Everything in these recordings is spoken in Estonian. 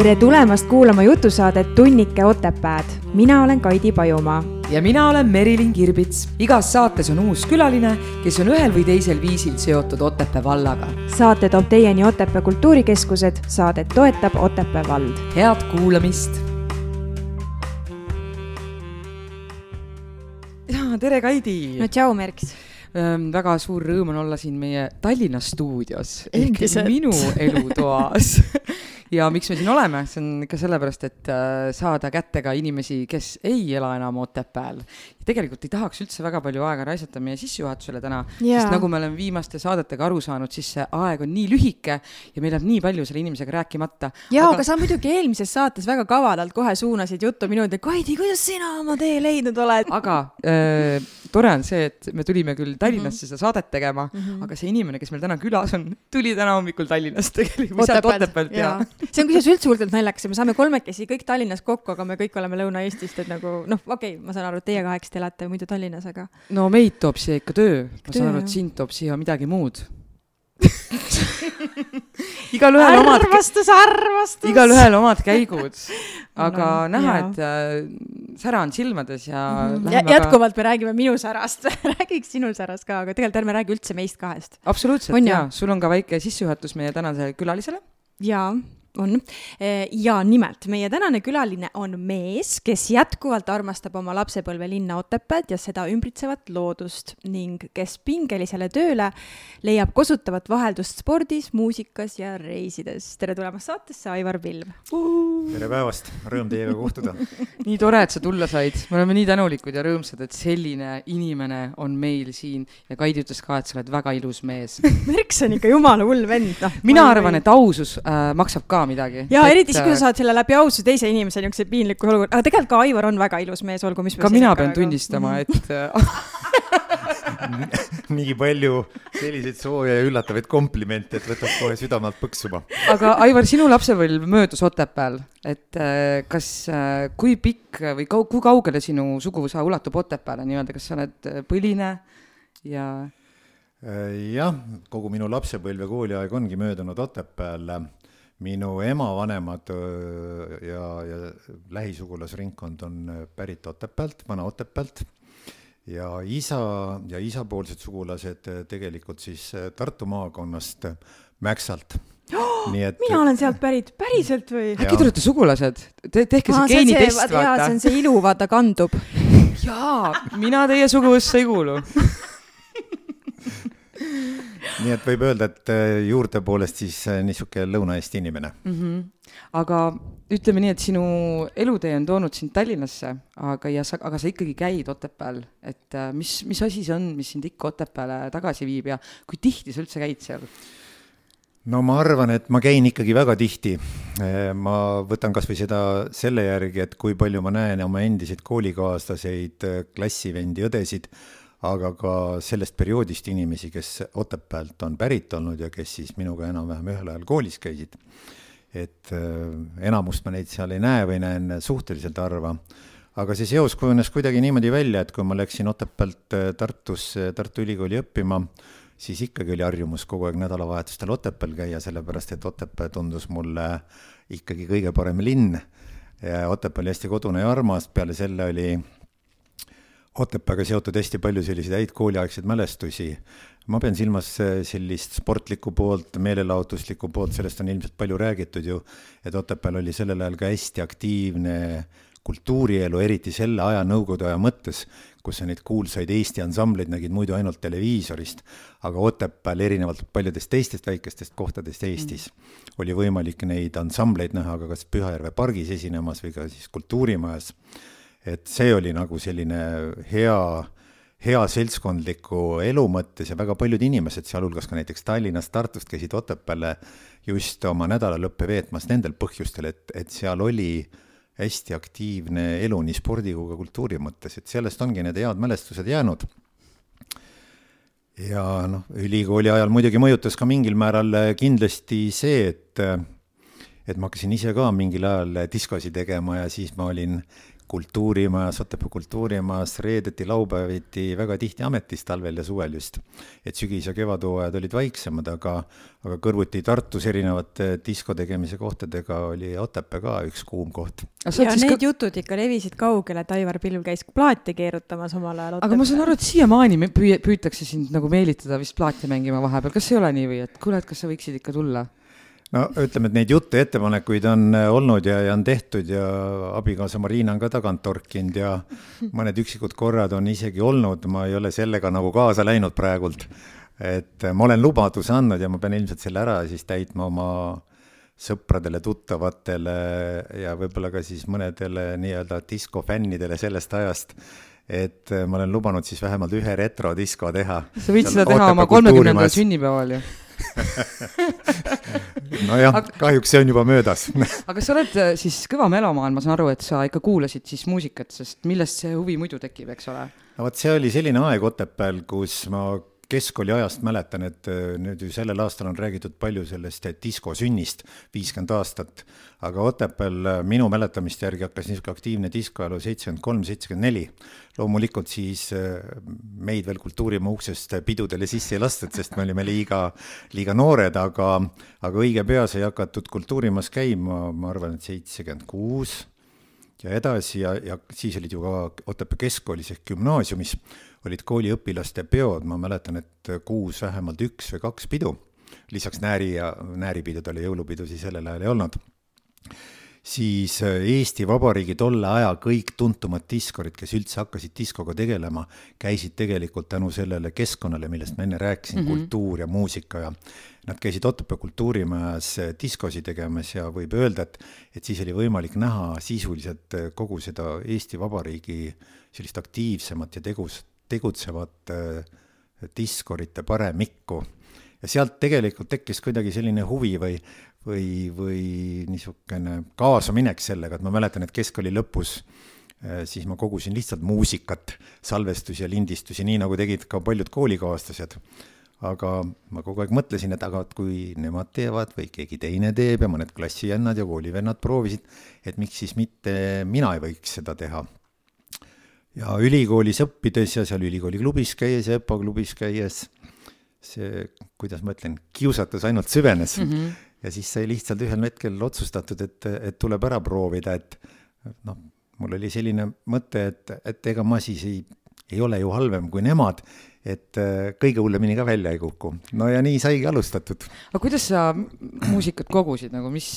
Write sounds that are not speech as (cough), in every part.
tere tulemast kuulama jutusaadet Tunnike Otepääd. mina olen Kaidi Pajumaa. ja mina olen Merilin Kirbits. igas saates on uus külaline, kes on ühel või teisel viisil seotud Otepää vallaga. saate toob teieni Otepää kultuurikeskused, saadet toetab Otepää vald. head kuulamist. ja tere, Kaidi. no tšau, Merks väga suur rõõm on olla siin meie Tallinna stuudios ehk minu elutoas (laughs) ja miks me siin oleme, see on ikka sellepärast, et äh, saada kätte ka inimesi, kes ei ela enam Otepääl. tegelikult ei tahaks üldse väga palju aega raisata meie sissejuhatusele täna, sest nagu me oleme viimaste saadetega aru saanud, siis see aeg on nii lühike ja meil jääb nii palju selle inimesega rääkimata. jaa aga..., aga sa muidugi eelmises saates väga kavalalt kohe suunasid juttu minu juurde, Kaidi, kuidas sina oma tee leidnud oled? aga äh, tore on see, et me tulime küll Tallinnasse mm -hmm. seda saadet tegema mm, -hmm. aga see inimene, kes meil täna külas on, tuli täna hommikul Tallinnast tegelikult, sealt Otepäält ja, ja see on kusjuures üldse hullult naljakas ja me saame kolmekesi kõik Tallinnas kokku, aga me kõik oleme Lõuna-Eestist, et nagu noh, okei okay,, ma saan aru, et teie kahekesti elate muidu Tallinnas, aga. no meid toob siia ikka töö, ma saan aru, et sind toob siia midagi muud (laughs) igalühel omad. armastus, armastus. igalühel omad käigud, (laughs) aga no, näha, et äh, sära on silmades ja mm. -hmm. ja jätkuvalt ka... me räägime minu särast (laughs) räägiks sinu särast ka, aga tegelikult ärme räägi üldse meist kahest. absoluutselt ja, sul on ka väike sissejuhatus meie tänasele külalisele jaa on. Eh, ja nimelt, meie tänane külaline on mees, kes jätkuvalt armastab oma lapsepõlvelinna Otepääd ja seda ümbritsevat loodust ning kes pingelisele tööle leiab kosutavat vaheldust spordis, muusikas ja reisides. tere tulemast saatesse, Aivar Pilv tere päevast, rõõm teiega kohtuda (laughs) nii tore, et sa tulla said, me oleme nii tänulikud ja rõõmsad, et selline inimene on meil siin ja Kaidi ütles ka, et sa oled väga ilus mees (laughs) Merks on ikka jumala hull vend, noh. mina arvan, et ausus äh, maksab ka midagi. ja et, eriti siis, kui sa saad selle läbi aususe teise inimese niisuguse piinliku olukorra, aga tegelikult ka Aivar on väga ilus mees, olgu mis. ka mina pean tunnistama, et (laughs) nii palju selliseid sooje ja üllatavaid komplimente, et võtab kohe südamelt põksuma. aga Aivar, sinu lapsepõlv möödus Otepääl, et äh, kas, äh, kui pikk või kau-, kui kaugele sinu suguvõsa ulatub Otepääle nii-öelda, kas sa oled äh, põline ja? jah, kogu minu lapsepõlv ja kooliaeg ongi möödunud Otepääl minu ema vanemad ja, ja lähisugulasringkond on pärit Otepäält, Vana-Otepäält ja isa ja isapoolsed sugulased tegelikult siis Tartu maakonnast Mäksalt oh,. (gasps) nii et. mina olen sealt pärit, päriselt või? äkki te olete sugulased Te,? tehke see geenitest, vaata. see on see ilu, vaata, kandub. (laughs) jaa, mina teie suguvõssa ei kuulu (laughs) (laughs) nii et võib öelda, et äh, juurte poolest siis äh, niisugune Lõuna-Eesti inimene mm. -hmm. aga ütleme nii, et sinu elutee on toonud sind Tallinnasse, aga, ja sa, aga sa ikkagi käid Otepääl, et äh, mis, mis asi see on, mis sind ikka Otepääle tagasi viib ja kui tihti sa üldse käid seal? no ma arvan, et ma käin ikkagi väga tihti. ma võtan kas või seda selle järgi, et kui palju ma näen oma endiseid koolikaaslaseid, klassivendi, õdesid aga ka sellest perioodist inimesi, kes Otepäält on pärit olnud ja kes siis minuga enam-vähem ühel ajal koolis käisid. et äh, enamust ma neid seal ei näe või näen suhteliselt harva, aga see seos kujunes kuidagi niimoodi välja, et kui ma läksin Otepäält äh, Tartusse, Tartu Ülikooli õppima, siis ikkagi oli harjumus kogu aeg nädalavahetustel Otepääl käia, sellepärast et Otepää tundus mulle ikkagi kõige parem linn. Otepää oli hästi kodune ja armas, peale selle oli Otepääga seotud hästi palju selliseid häid kooliaegseid mälestusi. ma pean silmas äh, sellist sportlikku poolt, meelelahutuslikku poolt, sellest on ilmselt palju räägitud ju, et Otepääl oli sellel ajal ka hästi aktiivne kultuurielu, eriti selle aja, nõukogude aja mõttes, kus sa neid kuulsaid Eesti ansambleid nägid muidu ainult televiisorist, aga Otepääl erinevalt paljudest teistest väikestest kohtadest Eestis mm. oli võimalik neid ansambleid näha ka kas Pühajärve pargis esinemas või ka siis Kultuurimajas et see oli nagu selline hea, hea seltskondliku elu mõttes ja väga paljud inimesed, sealhulgas ka näiteks Tallinnast, Tartust käisid Otepääle just oma nädalalõppe veetmas nendel põhjustel, et, et seal oli hästi aktiivne elu nii spordi kui ka kultuuri mõttes, et sellest ongi need head mälestused jäänud. Ja noh, ülikooli ajal muidugi mõjutas ka mingil määral kindlasti see, et et ma hakkasin ise ka mingil ajal diskosi tegema ja siis ma olin kultuurimajas, Otepää kultuurimajas reedeti, laupäeviti väga tihti ametis talvel ja suvel just. et sügis- ja kevadhooajad olid vaiksemad, aga, aga kõrvuti Tartus erinevate disko tegemise kohtadega oli Otepää ka üks kuum koht. ja need ka... jutud ikka levisid kaugele, et Aivar Pilv käis plaati keerutamas omal ajal Otepää. aga ma saan aru, et siiamaani püü-, püütakse sind nagu meelitada vist plaati mängima vahepeal, kas ei ole nii või, et kuule, et kas sa võiksid ikka tulla? No ütleme, et neid jutte, ettepanekuid on äh, olnud ja, ja on tehtud ja abikaasa Marina on ka tagant torkinud ja mõned üksikud korrad on isegi olnud, ma ei ole sellega nagu kaasa läinud praegult. et äh, ma olen lubaduse andnud ja ma pean ilmselt selle ära siis täitma oma sõpradele, tuttavatele ja võib-olla ka siis mõnedele nii-öelda diskofännidele sellest ajast et äh, ma olen lubanud siis vähemalt ühe retrodisko teha. sa võid seda teha oma kolmekümnendal sünnipäeval ju (laughs) (laughs) nojah kahjuks see on juba möödas (laughs) aga sa oled äh, siis kõva melomaan, ma saan aru, et sa ikka kuulasid siis muusikat, sest millest see huvi muidu tekib, eks ole? no vot, see oli selline aeg Otepääl, kus ma keskkooli ajast mäletan, et äh, nüüd ju sellel aastal on räägitud palju sellest diskosünnist, viiskümmend aastat, aga Otepääl äh, minu mäletamist järgi hakkas niisugune aktiivne diskoelu seitsekümmend kolm, seitsekümmend neli. loomulikult siis äh, meid veel kultuurimaa uksest pidudele sisse ei lastud, sest me olime liiga, liiga noored, aga, aga õige pea sai hakatud kultuurimaas käima, ma arvan, et seitsekümmend kuus ja edasi ja, ja siis olid ju ka Otepää keskkoolis ehk gümnaasiumis olid kooliõpilaste peod, ma mäletan, et kuus vähemalt üks või kaks pidu, lisaks Nääri ja Nääripidudele jõulupidusid sellel ajal ei olnud. Siis äh, Eesti Vabariigi tolle aja kõik tuntumad diskorid, kes üldse hakkasid diskoga tegelema, käisid tegelikult tänu sellele keskkonnale, millest ma enne rääkisin mm, -hmm. kultuur ja muusika ja nad käisid Otepää kultuurimajas äh, diskosi tegemas ja võib öelda, et, et siis oli võimalik näha sisuliselt äh, kogu seda Eesti Vabariigi sellist aktiivsemat ja tegus, tegutsevat diskorite paremikku ja sealt tegelikult tekkis kuidagi selline huvi või, või, või niisugune kaasaminek sellega, et ma mäletan, et keskkooli lõpus äh, siis ma kogusin lihtsalt muusikat, salvestusi ja lindistusi, nii nagu tegid ka paljud koolikaaslased. aga ma kogu aeg mõtlesin, et aga kui nemad teevad või keegi teine teeb ja mõned klassivennad ja koolivennad proovisid, et miks siis mitte mina ei võiks seda teha. Ja ülikoolis õppides ja seal ülikooli klubis käies ja EPA klubis käies see, kuidas ma ütlen, kiusatus ainult süvenes mm. -hmm. ja siis sai lihtsalt ühel hetkel otsustatud, et, et tuleb ära proovida, et noh, mul oli selline mõte, et, et ega ma siis ei, ei ole ju halvem kui nemad, et äh, kõige hullemini ka välja ei kuku. no ja nii saigi alustatud. aga kuidas sa muusikat kogusid nagu, mis,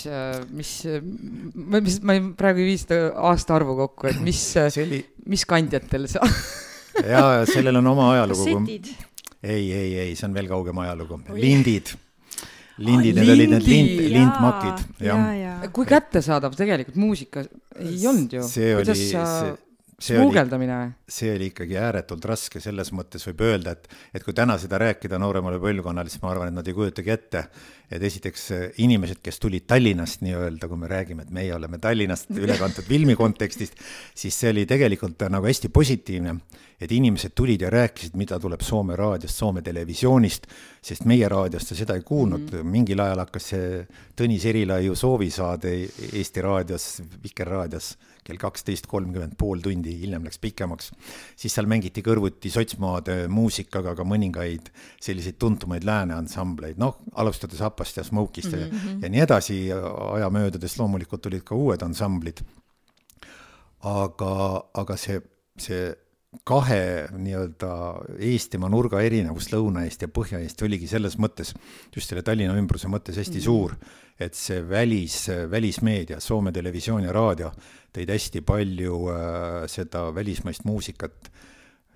mis, mis, ma ei, praegu ei vii seda aastaarvu kokku, et mis, (clears throat) oli... mis kandjatel sa (laughs) ja sellel on oma ajalugu. ei, ei, ei, see on veel kaugem ajalugu. lindid. lindid, need olid need lind, lindmakid, jah. kui kättesaadav tegelikult muusika ei olnud ju. see oli, see smuugeldamine või? see oli ikkagi ääretult raske, selles mõttes võib öelda, et, et kui täna seda rääkida nooremale põlvkonnale, siis ma arvan, et nad ei kujutagi ette, et esiteks eh, inimesed, kes tulid Tallinnast nii-öelda, kui me räägime, et meie oleme Tallinnast (laughs) üle kantud filmi kontekstist, siis see oli tegelikult nagu hästi positiivne, et inimesed tulid ja rääkisid, mida tuleb Soome raadiost, Soome televisioonist, sest meie raadiost sa seda ei kuulnud mm, -hmm. mingil ajal hakkas see Tõnis Erilaiu soovisaade Eesti raadios, Vikerraadios kell kaksteist kolmkümmend, pool tundi, hiljem läks pikemaks, siis seal mängiti kõrvuti sotsmaade muusikaga ka mõningaid selliseid tuntumaid lääne ansambleid, noh, alustades Apast ja Smoke'ist mm -hmm. ja nii edasi, aja möödudes loomulikult tulid ka uued ansamblid. aga, aga see, see kahe nii-öelda Eestimaa nurga erinevus Lõuna-Eesti ja Põhja-Eesti oligi selles mõttes, just selle Tallinna ümbruse mõttes hästi mm -hmm. suur, et see välis, välismeedia, Soome televisioon ja raadio tõid hästi palju äh, seda välismaist muusikat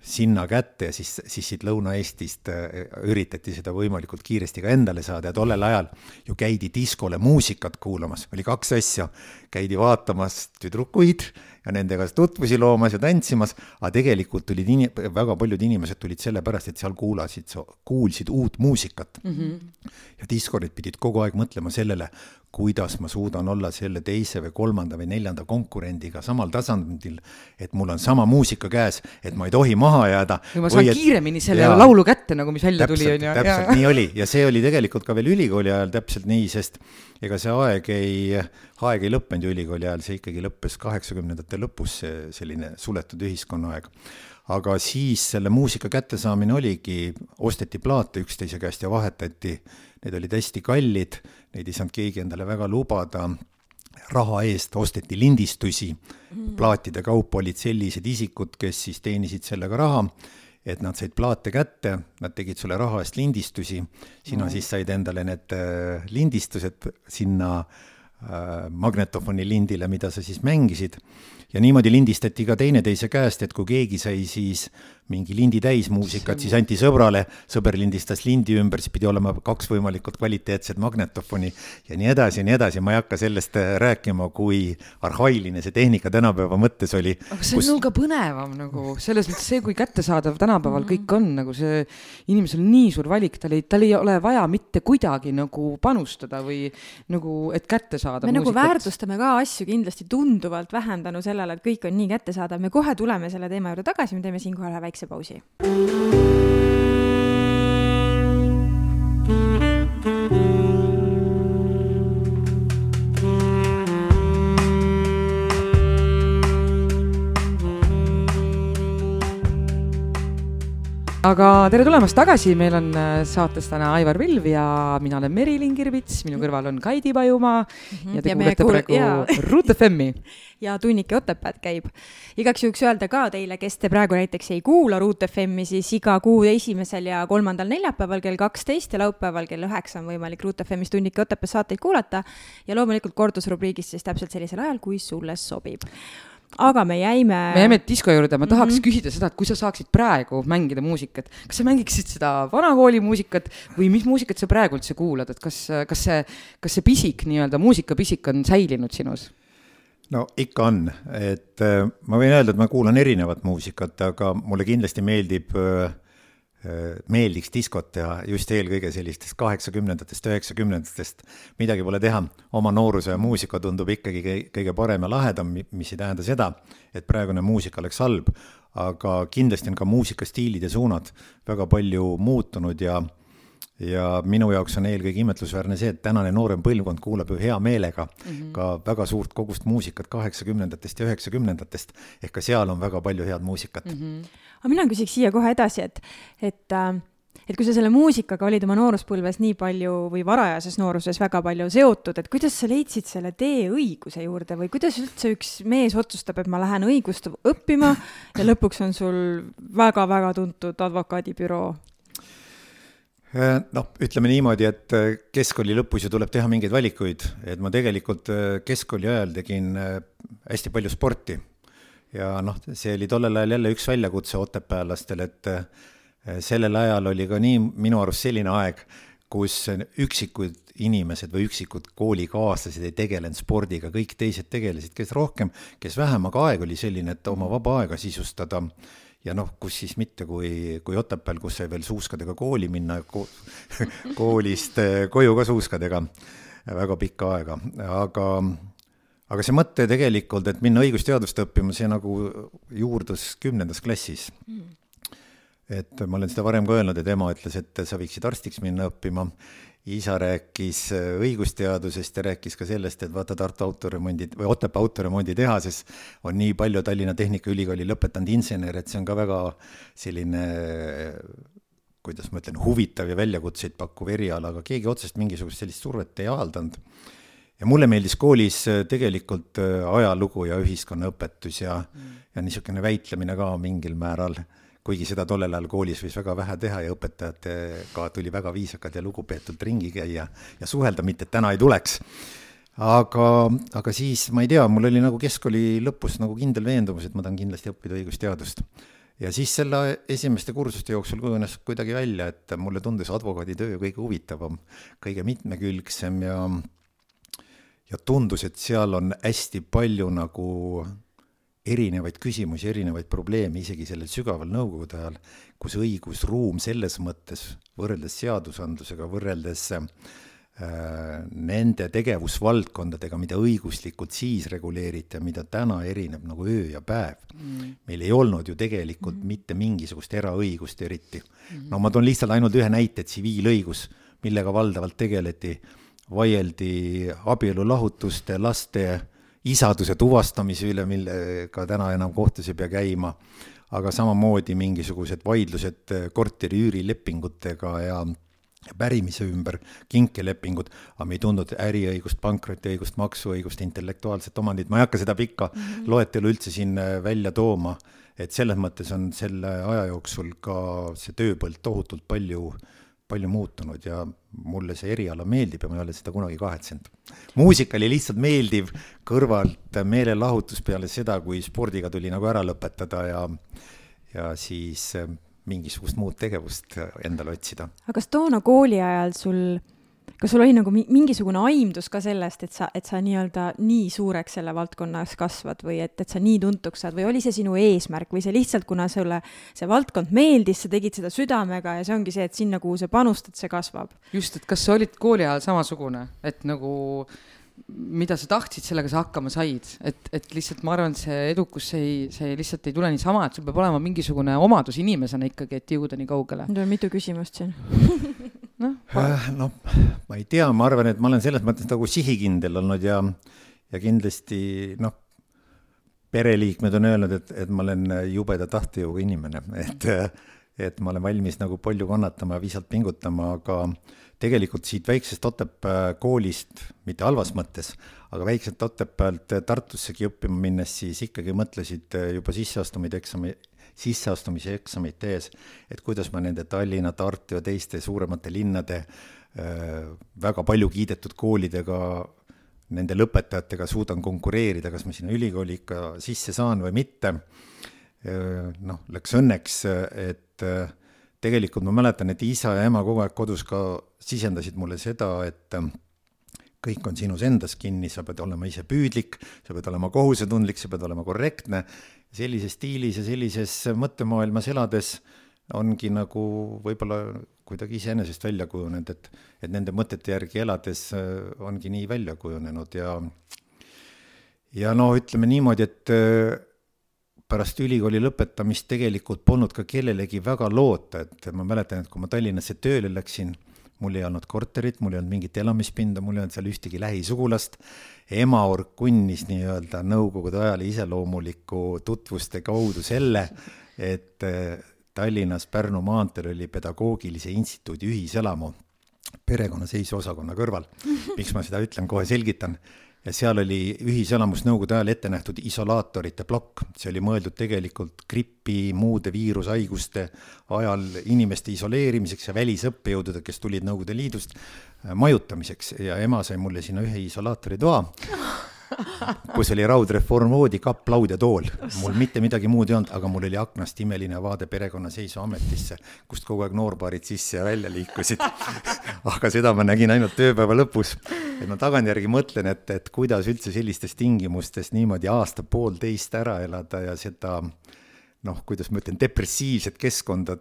sinna kätte ja siis, siis siit Lõuna-Eestist äh, üritati seda võimalikult kiiresti ka endale saada. Ja tollel ajal ju käidi diskole muusikat kuulamas, oli kaks asja, käidi vaatamas tüdrukuid ja nendega tutvusi loomas ja tantsimas, aga tegelikult tulid ini-, väga paljud inimesed tulid sellepärast, et seal kuulasid, kuulsid uut muusikat mm. -hmm. ja diskorid pidid kogu aeg mõtlema sellele, kuidas ma suudan olla selle teise või kolmanda või neljanda konkurendiga samal tasandil, et mul on sama muusika käes, et ma ei tohi maha jääda. või ma saan et, kiiremini selle ja, laulu kätte, nagu mis välja täpselt, tuli, on ju. täpselt, nii oli ja see oli tegelikult ka veel ülikooli ajal täpselt nii, sest ega see aeg ei aeg ei lõppenud ju ülikooli ajal, see ikkagi lõppes kaheksakümnendate lõpus, see selline suletud ühiskonnaaeg. aga siis selle muusika kättesaamine oligi, osteti plaate üksteise käest ja vahetati, need olid hästi kallid, neid ei saanud keegi endale väga lubada raha eest osteti lindistusi mm., plaatide kaupa olid sellised isikud, kes siis teenisid sellega raha, et nad said plaate kätte, nad tegid sulle raha eest lindistusi, sina mm. siis said endale need äh, lindistused sinna äh, magnetofoni lindile, mida sa siis mängisid ja niimoodi lindistati ka teineteise käest, et kui keegi sai siis mingi lindi täis muusikat, siis anti sõbrale, sõber lindistas lindi ümber, siis pidi olema kaks võimalikult kvaliteetset magnetofoni ja nii edasi ja nii edasi, ma ei hakka sellest äh, rääkima, kui arhailine see tehnika tänapäeva mõttes oli. aga see on kus... nagu ka põnevam nagu selles mõttes see, kui kättesaadav tänapäeval mm -hmm. kõik on, nagu see inimesel nii suur valik, tal ei, tal ei ole vaja mitte kuidagi nagu panustada või nagu, et kätte saada. me nagu muusikat. nagu väärtustame ka asju kindlasti tunduvalt vähem tänu sellele, et kõik on nii kättesaadav, me kohe tuleme selle teema juurde tagasi, me teeme siinkohal ühe väikse pausi. Aga tere tulemast tagasi, meil on äh, saates täna Aivar Vilv ja mina olen Merilin Kirvits, minu kõrval on Kaidi Pajumaa mm -hmm. ja te ja kuulete kuul... praegu (laughs) Ruut FM-i. ja tunnike Otepääd käib. igaks juhuks öelda ka teile, kes te praegu näiteks ei kuula Ruut FM-i, siis iga kuu esimesel ja kolmandal neljapäeval kell kaksteist ja laupäeval kell üheksa on võimalik Ruut FM-is Tunnike Otepää saateid kuulata ja loomulikult kordusrubriigis siis täpselt sellisel ajal, kui sulle sobib aga me jäime. me jäime disko juurde, ma tahaks mm -hmm. küsida seda, et kui sa saaksid praegu mängida muusikat, kas sa mängiksid seda vanakooli muusikat või mis muusikat sa praegu üldse kuulad, et kas, kas see, kas see pisik nii-öelda, muusikapisik on säilinud sinus? no ikka on, et äh, ma võin öelda, et ma kuulan erinevat muusikat, aga mulle kindlasti meeldib äh, Äh, meeldiks diskot teha just eelkõige sellistest kaheksakümnendatest, üheksakümnendatest. midagi pole teha, oma nooruse muusika tundub ikkagi kõige parem ja lahedam, mis ei tähenda seda, et praegune muusika oleks halb, aga kindlasti on ka muusikastiilid ja suunad väga palju muutunud ja ja minu jaoks on eelkõige imetlusväärne see, et tänane noorem põlvkond kuulab ju hea meelega mm -hmm. ka väga suurt kogust muusikat kaheksakümnendatest ja üheksakümnendatest, ehk ka seal on väga palju head muusikat mm. -hmm aga mina küsiks siia kohe edasi, et, et äh, et kui sa selle muusikaga olid oma nooruspõlves nii palju või varajases nooruses väga palju seotud, et kuidas sa leidsid selle tee õiguse juurde või kuidas üldse üks mees otsustab, et ma lähen õigust õppima ja lõpuks on sul väga-väga tuntud advokaadibüroo? Äh, noh, ütleme niimoodi, et äh, keskkooli lõpus ju tuleb teha mingeid valikuid, et ma tegelikult keskkooli ajal tegin hästi palju sporti ja noh, see oli tollel ajal jälle üks väljakutse otepäälastel, et eh, sellel ajal oli ka nii minu arust selline aeg, kus üksikud inimesed või üksikud koolikaaslased ei tegelenud spordiga, kõik teised tegelesid, kes rohkem, kes vähem, aga aeg oli selline, et oma vaba aega sisustada. Ja noh, kus siis mitte kui, kui Otepääl, kus sai veel suuskadega kooli minna ko, (laughs) koolist eh, koju ka suuskadega. Väga pikka aega, aga aga see mõte tegelikult, et minna õigusteadust õppima, see nagu juurdus kümnendas klassis mm. et ma olen seda varem ka öelnud, et ema ütles, et sa võiksid arstiks minna õppima, isa rääkis õigusteadusest ja rääkis ka sellest, et vaata Tartu autoremondi või Otepää autoremondi tehases on nii palju Tallinna Tehnikaülikooli lõpetanud insenere, et see on ka väga selline kuidas ma ütlen, huvitav ja väljakutseid pakkuv eriala, aga keegi otsest mingisugust sellist survet ei avaldanud ja mulle meeldis koolis äh, tegelikult äh, ajalugu ja ühiskonnaõpetus ja mm., ja niisugune väitlemine ka mingil määral, kuigi seda tollel ajal koolis võis väga vähe teha ja õpetajatega tuli väga viisakalt ja lugupeetult ringi käia ja suhelda, mitte et täna ei tuleks. aga, aga siis ma ei tea, mul oli nagu keskkooli lõpus nagu kindel veendumus, et ma tahan kindlasti õppida õigusteadust ja siis selle esimeste kursuste jooksul kujunes kuidagi välja, et mulle tundus advokaaditöö kõige huvitavam, kõige mitmekülgsem ja ja tundus, et seal on hästi palju nagu erinevaid küsimusi, erinevaid probleeme, isegi sellel sügaval nõukogude ajal, kus õigusruum selles mõttes, võrreldes seadusandlusega, võrreldes äh, nende tegevusvaldkondadega, mida õiguslikult siis reguleeriti ja mida täna erineb nagu öö ja päev. Mm.. meil ei olnud ju tegelikult mm. mitte mingisugust eraõigust eriti. Mm.. no ma toon lihtsalt ainult ühe näite, tsiviilõigus, millega valdavalt tegeleti vaieldi abielulahutuste, laste isaduse tuvastamise üle, millega täna enam kohtus ei pea käima, aga samamoodi mingisugused vaidlused korteri üürilepingutega ja pärimise ümber, kinkelepingud, aga me ei tundnud äriõigust, pankrotiõigust, maksuõigust, intellektuaalset omandit, ma ei hakka seda pikka mm -hmm. loetelu üldse siin välja tooma, et selles mõttes on selle aja jooksul ka see tööpõld tohutult palju äh, palju muutunud ja mulle see eriala meeldib ja ma ei ole seda kunagi kahetsenud. muusika oli lihtsalt meeldiv kõrvalt meelelahutus peale seda, kui spordiga tuli nagu ära lõpetada ja, ja siis mingisugust muud tegevust endale otsida. aga kas toona kooli ajal sul kas sul oli nagu mingisugune aimdus ka sellest, et sa, et sa nii-öelda nii suureks selle valdkonnas kasvad või et, et sa nii tuntuks saad või oli see sinu eesmärk või see lihtsalt, kuna sulle see valdkond meeldis, sa tegid seda südamega ja see ongi see, et sinna, kuhu sa panustad, see kasvab? just, et kas sa olid kooli ajal samasugune, et nagu mida sa tahtsid, sellega sa hakkama said, et, et lihtsalt ma arvan, et see edukus, see ei, see lihtsalt ei tule niisama, et sul peab olema mingisugune omadus inimesena ikkagi, et jõuda nii kaugele. nüüd on mitu küsimust siin (laughs) noh äh, no, ma ei tea, ma arvan, et ma olen selles mõttes nagu sihikindel olnud ja, ja kindlasti noh, pereliikmed on öelnud, et, et ma olen jubeda tahtejõuga inimene, (laughs) et, et ma olen valmis nagu palju kannatama ja visalt pingutama, aga tegelikult siit väiksest Otepää koolist, mitte halvas mõttes, aga väikselt Otepäält Tartussegi õppima minnes, siis ikkagi mõtlesid juba sisseastumise eksami, sisseastumise eksamit tehes, et kuidas ma nende Tallinna, Tartu ja teiste suuremate linnade äh, väga palju kiidetud koolidega, nende lõpetajatega suudan konkureerida, kas ma sinna ülikooli ikka sisse saan või mitte. Äh, noh, läks õnneks, et äh, tegelikult ma mäletan, et isa ja ema kogu aeg kodus ka sisendasid mulle seda, et kõik on sinus endas kinni, sa pead olema ise püüdlik, sa pead olema kohusetundlik, sa pead olema korrektne sellises stiilis ja sellises mõttemaailmas elades ongi nagu võib-olla kuidagi iseenesest välja kujunenud, et, et nende mõtete järgi elades äh, ongi nii välja kujunenud ja ja no ütleme niimoodi, et äh, pärast ülikooli lõpetamist tegelikult polnud ka kellelegi väga loota, et ma mäletan, et kui ma Tallinnasse tööle läksin, mul ei olnud korterit, mul ei olnud mingit elamispinda, mul ei olnud seal ühtegi lähisugulast. emaorg kunnis nii-öelda nõukogude ajale iseloomuliku tutvuste kaudu selle, et eh, Tallinnas Pärnu maanteel oli pedagoogilise instituudi ühiselamu perekonnaseisuosakonna kõrval. miks ma seda ütlen, kohe selgitan ja seal oli ühiselamus Nõukogude ajal ette nähtud isolaatorite plokk, see oli mõeldud tegelikult gripi, muude viirushaiguste ajal inimeste isoleerimiseks ja välisõppejõudude, kes tulid Nõukogude Liidust, majutamiseks. Ja ema sai mulle sinna ühe isolaatoritoa kus oli raudreform voodi, kapp, laud ja tool. mul mitte midagi muud ei olnud, aga mul oli aknast imeline vaade perekonnaseisuametisse, kust kogu aeg noorbaarid sisse ja välja liikusid (laughs) aga seda ma nägin ainult tööpäeva lõpus. et ma tagantjärgi mõtlen, et, et kuidas üldse sellistes tingimustes niimoodi aasta-poolteist ära elada ja seda noh, kuidas ma ütlen, depressiivset keskkonda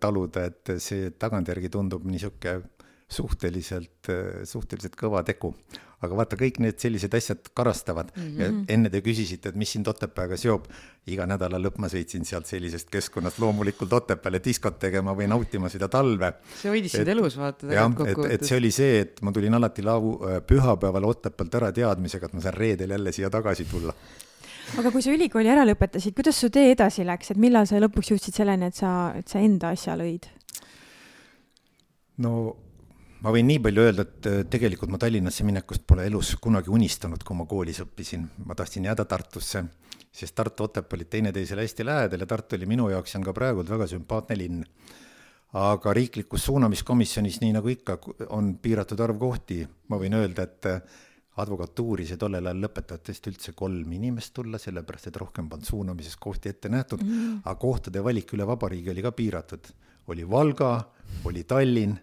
taluda, et see tagantjärgi tundub niisugune suhteliselt, suhteliselt kõva tegu aga vaata, kõik need sellised asjad karastavad mm -hmm. ja mhm. enne te küsisite, et mis sind Otepääga seob. iga nädala lõpp ma sõitsin sealt sellisest keskkonnast loomulikult Otepääle diskot tegema või nautima seda talve. see hoidis sind elus, vaata. jah, et, et see oli see, et ma tulin alati lau-, äh, pühapäeval Otepäält ära teadmisega, et ma saan reedel jälle siia tagasi tulla aga kui sa ülikooli ära lõpetasid, kuidas su tee edasi läks, et millal sa lõpuks jõudsid selleni, et sa, et sa enda asja lõid? no ma võin nii palju öelda, et äh, tegelikult ma Tallinnasse minekust pole elus kunagi unistanud, kui ma koolis õppisin. ma tahtsin jääda Tartusse, sest Tartu, Otepää olid teineteisele hästi lähedal ja Tartu oli minu jaoks ja on ka praegu väga sümpaatne linn. aga riiklikus suunamiskomisjonis, nii nagu ikka, on piiratud arv kohti, ma võin öelda, et äh, advokatuuri sai tollel ajal lõpetajatest üldse kolm inimest tulla, sellepärast et rohkem polnud suunamises kohti ette nähtud mm, aga kohtade valik üle vabariigi oli ka piiratud. oli Valga, oli Tallinn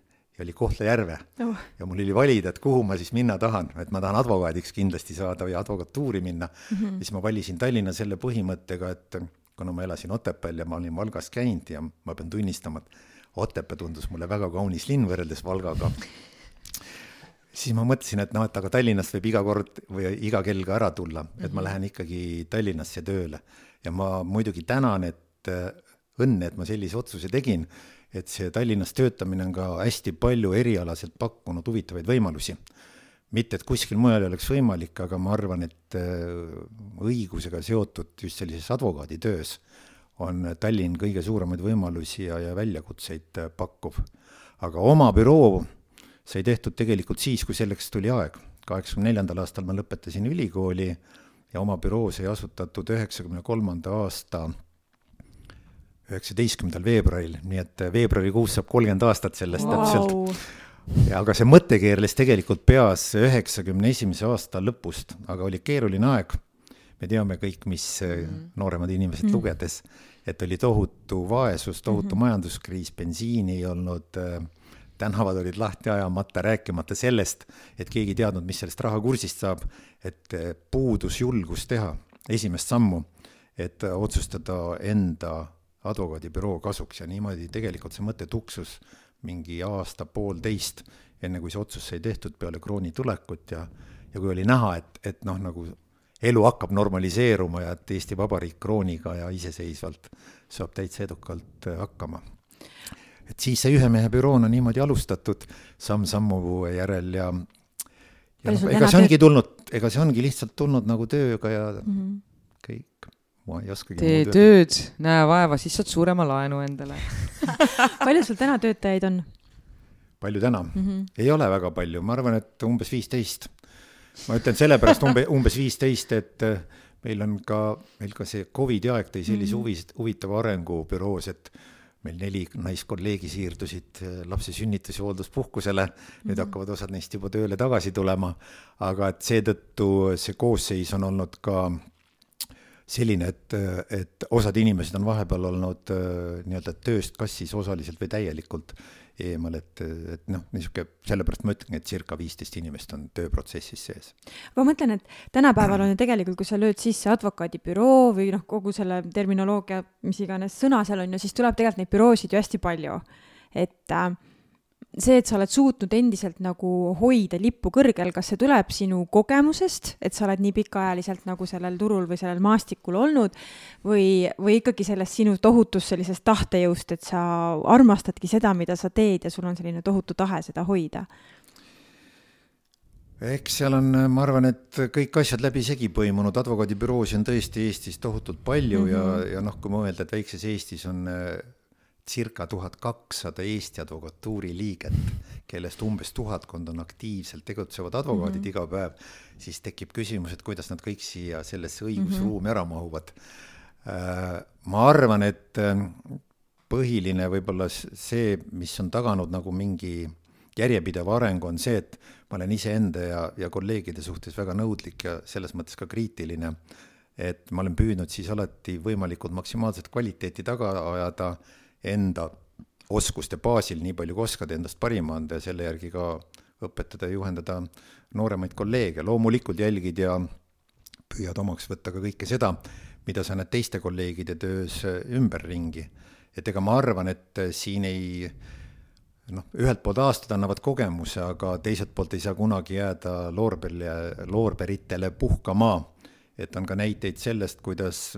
oli Kohtla-Järve oh. ja mul oli valida, et kuhu ma siis minna tahan, et ma tahan advokaadiks kindlasti saada või advokatuuri minna mm. -hmm. siis ma valisin Tallinna selle põhimõttega, et kuna ma elasin Otepääl ja ma olin Valgas käinud ja ma pean tunnistama, et Otepää tundus mulle väga kaunis linn võrreldes Valgaga. siis ma mõtlesin, et noh, et aga Tallinnast võib iga kord või iga kell ka ära tulla, et mm -hmm. ma mhm. lähen ikkagi Tallinnasse tööle ja ma muidugi tänan, et õnne, et ma sellise otsuse tegin et see Tallinnas töötamine on ka hästi palju erialaselt pakkunud huvitavaid võimalusi. mitte, et kuskil mujal ei oleks võimalik, aga ma arvan, et õigusega seotud just sellises advokaaditöös on Tallinn kõige suuremaid võimalusi ja, ja väljakutseid pakkuv. aga oma büroo sai tehtud tegelikult siis, kui selleks tuli aeg. kaheksakümne neljandal aastal ma lõpetasin ülikooli ja oma büroo sai asutatud üheksakümne kolmanda aasta üheksateistkümnendal veebruaril, nii et veebruarikuus saab kolmkümmend aastat sellest wow. täpselt. ja aga see mõte keerles tegelikult peas üheksakümne esimese aasta lõpust, aga oli keeruline aeg. me teame kõik, mis mm. nooremad inimesed mm. lugedes, et oli tohutu vaesus, tohutu mm -hmm. majanduskriis, bensiini ei olnud äh, tänavad olid lahti ajamata, rääkimata sellest, et keegi ei teadnud, mis sellest rahakursist saab, et eh, puudus julgus teha esimest sammu, et otsustada enda advokaadibüroo kasuks ja niimoodi tegelikult see mõte tuksus mingi aasta-poolteist, enne kui see otsus sai tehtud peale krooni tulekut ja, ja kui oli näha, et, et noh, nagu elu hakkab normaliseeruma ja et Eesti Vabariik krooniga ja iseseisvalt saab täitsa edukalt hakkama et siis see ühe mehe büroona niimoodi alustatud samm-sammu järel ja ja noh, ega see ongi tulnud, ega see ongi lihtsalt tulnud nagu tööga ja mm -hmm. kõik, ma ei oskagi tee tööd, näe vaeva, siis saad suurema laenu endale (laughs) palju sul täna töötajaid on? palju täna mm? -hmm. ei ole väga palju, ma arvan, et umbes viisteist. ma ütlen sellepärast umbe, umbes viisteist, et äh, meil on ka, meil ka see Covidi aeg tõi sellise mm -hmm. huvitava arengu büroos, et meil neli naiskolleegi siirdusid äh, lapse sünnitus- ja hoolduspuhkusele, nüüd mm -hmm. hakkavad osad neist juba tööle tagasi tulema, aga et seetõttu see koosseis on olnud ka selline, et, et osad inimesed on vahepeal olnud äh, nii-öelda tööst kas siis osaliselt või täielikult eemal, et, et noh, niisugune, sellepärast ma ütlengi, et circa viisteist inimest on tööprotsessis sees. ma mõtlen, et tänapäeval on ju tegelikult, kui sa lööd sisse advokaadibüroo või noh, kogu selle terminoloogia, mis iganes sõna seal on ju, siis tuleb tegelikult neid büroosid ju hästi palju. et äh, see, et sa oled suutnud endiselt nagu hoida lippu kõrgel, kas see tuleb sinu kogemusest, et sa oled nii pikaajaliselt nagu sellel turul või sellel maastikul olnud või, või ikkagi sellest sinu tohutust sellisest tahtejõust, et sa armastadki seda, mida sa teed ja sul on selline tohutu tahe seda hoida? eks seal on, ma arvan, et kõik asjad läbisegi põimunud, advokaadibüroosid on tõesti Eestis tohutult palju mm -hmm. ja, mhm. ja noh, kui mõelda, et väikses Eestis on circa tuhat kakssada Eesti advokatuuri liiget, kellest umbes tuhatkond on aktiivselt tegutsevad advokaadid mm -hmm. iga päev, siis tekib küsimus, et kuidas nad kõik siia sellesse õigusruumi mm -hmm. ära mahuvad. Äh, ma arvan, et äh, põhiline võib-olla see, mis on taganud nagu mingi järjepideva arengu, on see, et ma olen iseenda ja, ja kolleegide suhtes väga nõudlik ja selles mõttes ka kriitiline, et ma olen püüdnud siis alati võimalikult maksimaalset kvaliteeti taga ajada enda oskuste baasil, nii palju kui oskad, endast parima anda ja selle järgi ka õpetada ja juhendada nooremaid kolleege, loomulikult jälgid ja püüad omaks võtta ka kõike seda, mida sa näed teiste kolleegide töös ümberringi. et ega ma arvan, et siin ei noh, ühelt poolt aastad annavad kogemuse, aga teiselt poolt ei saa kunagi jääda loorberi, loorberitele puhkama. et on ka näiteid sellest, kuidas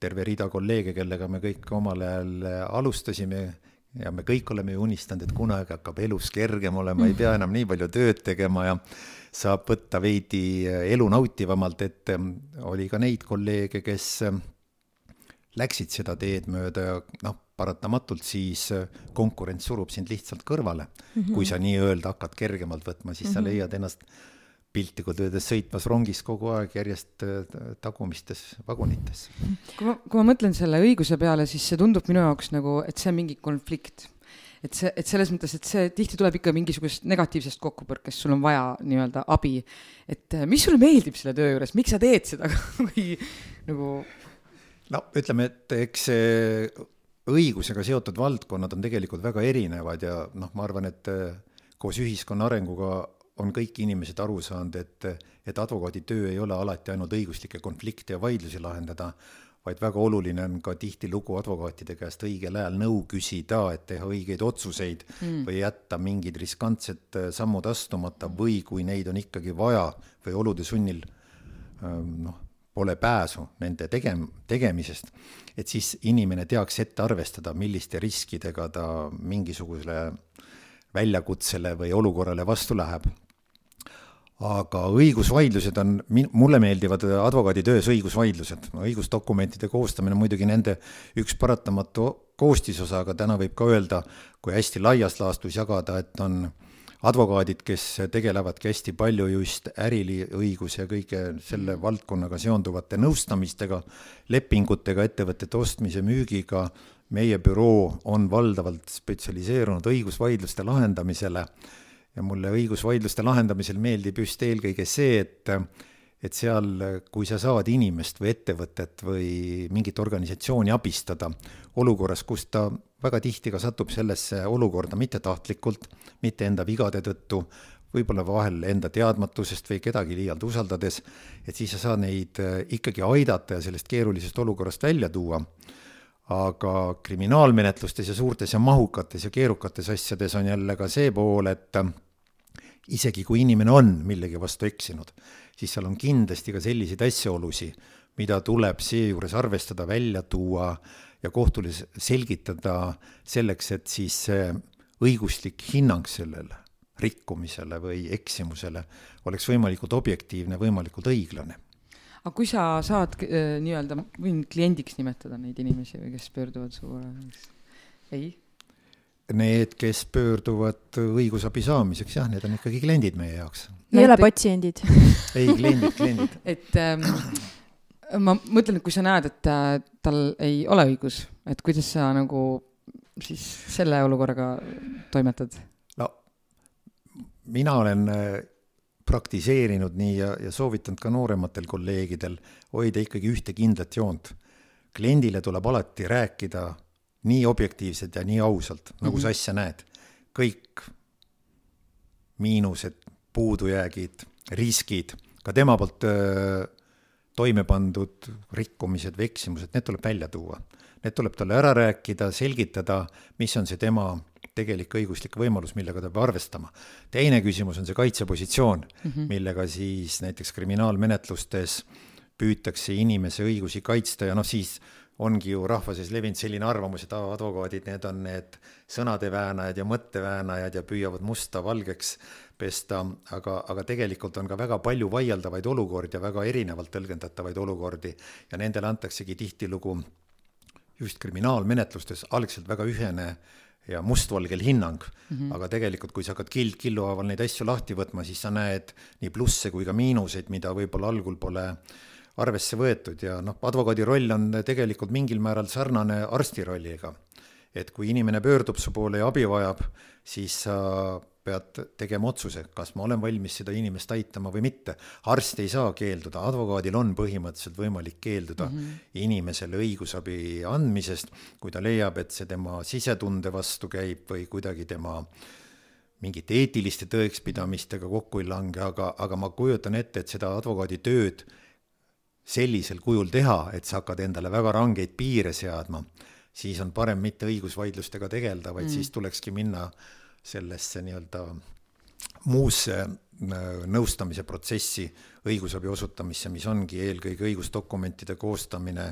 terve rida kolleege, kellega me kõik omal ajal äh, alustasime ja me kõik oleme ju unistanud, et kunagi hakkab elus kergem olema, ei pea enam nii palju tööd tegema ja saab võtta veidi äh, elu nautivamalt, et ähm, oli ka neid kolleege, kes ähm, läksid seda teed mööda ja noh, paratamatult siis äh, konkurents surub sind lihtsalt kõrvale mm. -hmm. kui sa nii-öelda hakkad kergemalt võtma, siis mm -hmm. sa mhm. leiad ennast piltlikult öeldes sõitmas rongis kogu aeg järjest äh, tagumistes vagunites. kui ma, kui ma mõtlen selle õiguse peale, siis see tundub minu jaoks nagu, et see on mingi konflikt. et see, et selles mõttes, et see tihti tuleb ikka mingisugusest negatiivsest kokkupõrkest, sul on vaja nii-öelda abi. et äh, mis sulle meeldib selle töö juures, miks sa teed seda (laughs) või nagu? no ütleme, et eks see õigusega seotud valdkonnad on tegelikult väga erinevad ja noh, ma arvan, et äh, koos ühiskonna arenguga on kõik inimesed aru saanud, et, et advokaadi töö ei ole alati ainult õiguslikke konflikte ja vaidlusi lahendada, vaid väga oluline on ka tihtilugu advokaatide käest õigel ajal nõu küsida, et teha õigeid otsuseid mm. või jätta mingid riskantsed sammud astumata või kui neid on ikkagi vaja või olude sunnil ähm, noh, pole pääsu nende tegem-, tegemisest, et siis inimene teaks ette arvestada, milliste riskidega ta mingisugusele väljakutsele või olukorrale vastu läheb aga õigusvaidlused on, mulle meeldivad advokaaditöös õigusvaidlused, õigusdokumentide koostamine on muidugi nende üks paratamatu koostisosa, aga täna võib ka öelda, kui hästi laias laastus jagada, et on advokaadid, kes tegelevadki hästi palju just äriõiguse ja kõige selle valdkonnaga seonduvate nõustamistega, lepingutega, ettevõtete ostmise, müügiga, meie büroo on valdavalt spetsialiseerunud õigusvaidluste lahendamisele ja mulle õigusvaidluste lahendamisel meeldib just eelkõige see, et et seal, kui sa saad inimest või ettevõtet või mingit organisatsiooni abistada olukorras, kus ta väga tihti ka satub sellesse olukorda mittetahtlikult, mitte enda vigade tõttu, võib-olla vahel enda teadmatusest või kedagi liialt usaldades, et siis sa saad neid ikkagi aidata ja sellest keerulisest olukorrast välja tuua aga kriminaalmenetlustes ja suurtes ja mahukates ja keerukates asjades on jälle ka see pool, et isegi kui inimene on millegi vastu eksinud, siis seal on kindlasti ka selliseid asjaolusid, mida tuleb seejuures arvestada, välja tuua ja kohtule selgitada selleks, et siis õiguslik hinnang sellele rikkumisele või eksimusele oleks võimalikult objektiivne, võimalikult õiglane. Aga kui sa saad äh, nii-öelda, võin kliendiks nimetada neid inimesi või kes pöörduvad su poole? ei need, kes pöörduvad õigusabi saamiseks, jah, need on ikkagi kliendid meie jaoks. ei ole patsiendid (laughs) ei, kliendid, kliendid. et ähm, ma mõtlen, et kui sa näed, et äh, tal ei ole õigus, et kuidas sa nagu siis selle olukorraga toimetad? no mina olen äh, praktiseerinud nii ja, ja soovitanud ka noorematel kolleegidel hoida ikkagi ühte kindlat joont. kliendile tuleb alati rääkida nii objektiivselt ja nii ausalt, nagu mm -hmm. sa asja näed. kõik miinused, puudujäägid, riskid, ka tema poolt öö, toime pandud rikkumised või eksimused, need tuleb välja tuua. Need tuleb talle ära rääkida, selgitada, mis on see tema tegelik õiguslik võimalus, millega ta peab arvestama. teine küsimus on see kaitsepositsioon mm, -hmm. millega siis näiteks kriminaalmenetlustes püütakse inimese õigusi kaitsta ja noh, siis ongi ju rahva sees levinud selline arvamus, et advokaadid, need on need sõnade väänajad ja mõtteväänajad ja püüavad musta valgeks pesta, aga, aga tegelikult on ka väga palju vaieldavaid olukordi ja väga erinevalt tõlgendatavaid olukordi ja nendele antaksegi tihtilugu just kriminaalmenetlustes algselt väga ühene ja mustvalgel hinnang mm, -hmm. aga tegelikult, kui sa hakkad kild killu haaval neid asju lahti võtma, siis sa näed nii plusse kui ka miinuseid, mida võib-olla algul pole äh, arvesse võetud ja noh, advokaadi roll on tegelikult mingil määral sarnane arsti rolliga. et kui inimene pöördub su poole ja abi vajab, siis sa pead tegema otsuse, kas ma olen valmis seda inimest aitama või mitte. arst ei saa keelduda, advokaadil on põhimõtteliselt võimalik keelduda mm -hmm. inimesele õigusabi andmisest, kui ta leiab, et see tema sisetunde vastu käib või kuidagi tema mingite eetiliste tõekspidamistega kokku ei lange, aga, aga ma kujutan ette, et seda advokaadi tööd sellisel kujul teha, et sa hakkad endale väga rangeid piire seadma, siis on parem mitte õigusvaidlustega tegeleda, vaid mm. siis tulekski minna sellesse nii-öelda muusse äh, nõustamise protsessi, õigusabi osutamisse, mis ongi eelkõige õigusdokumentide koostamine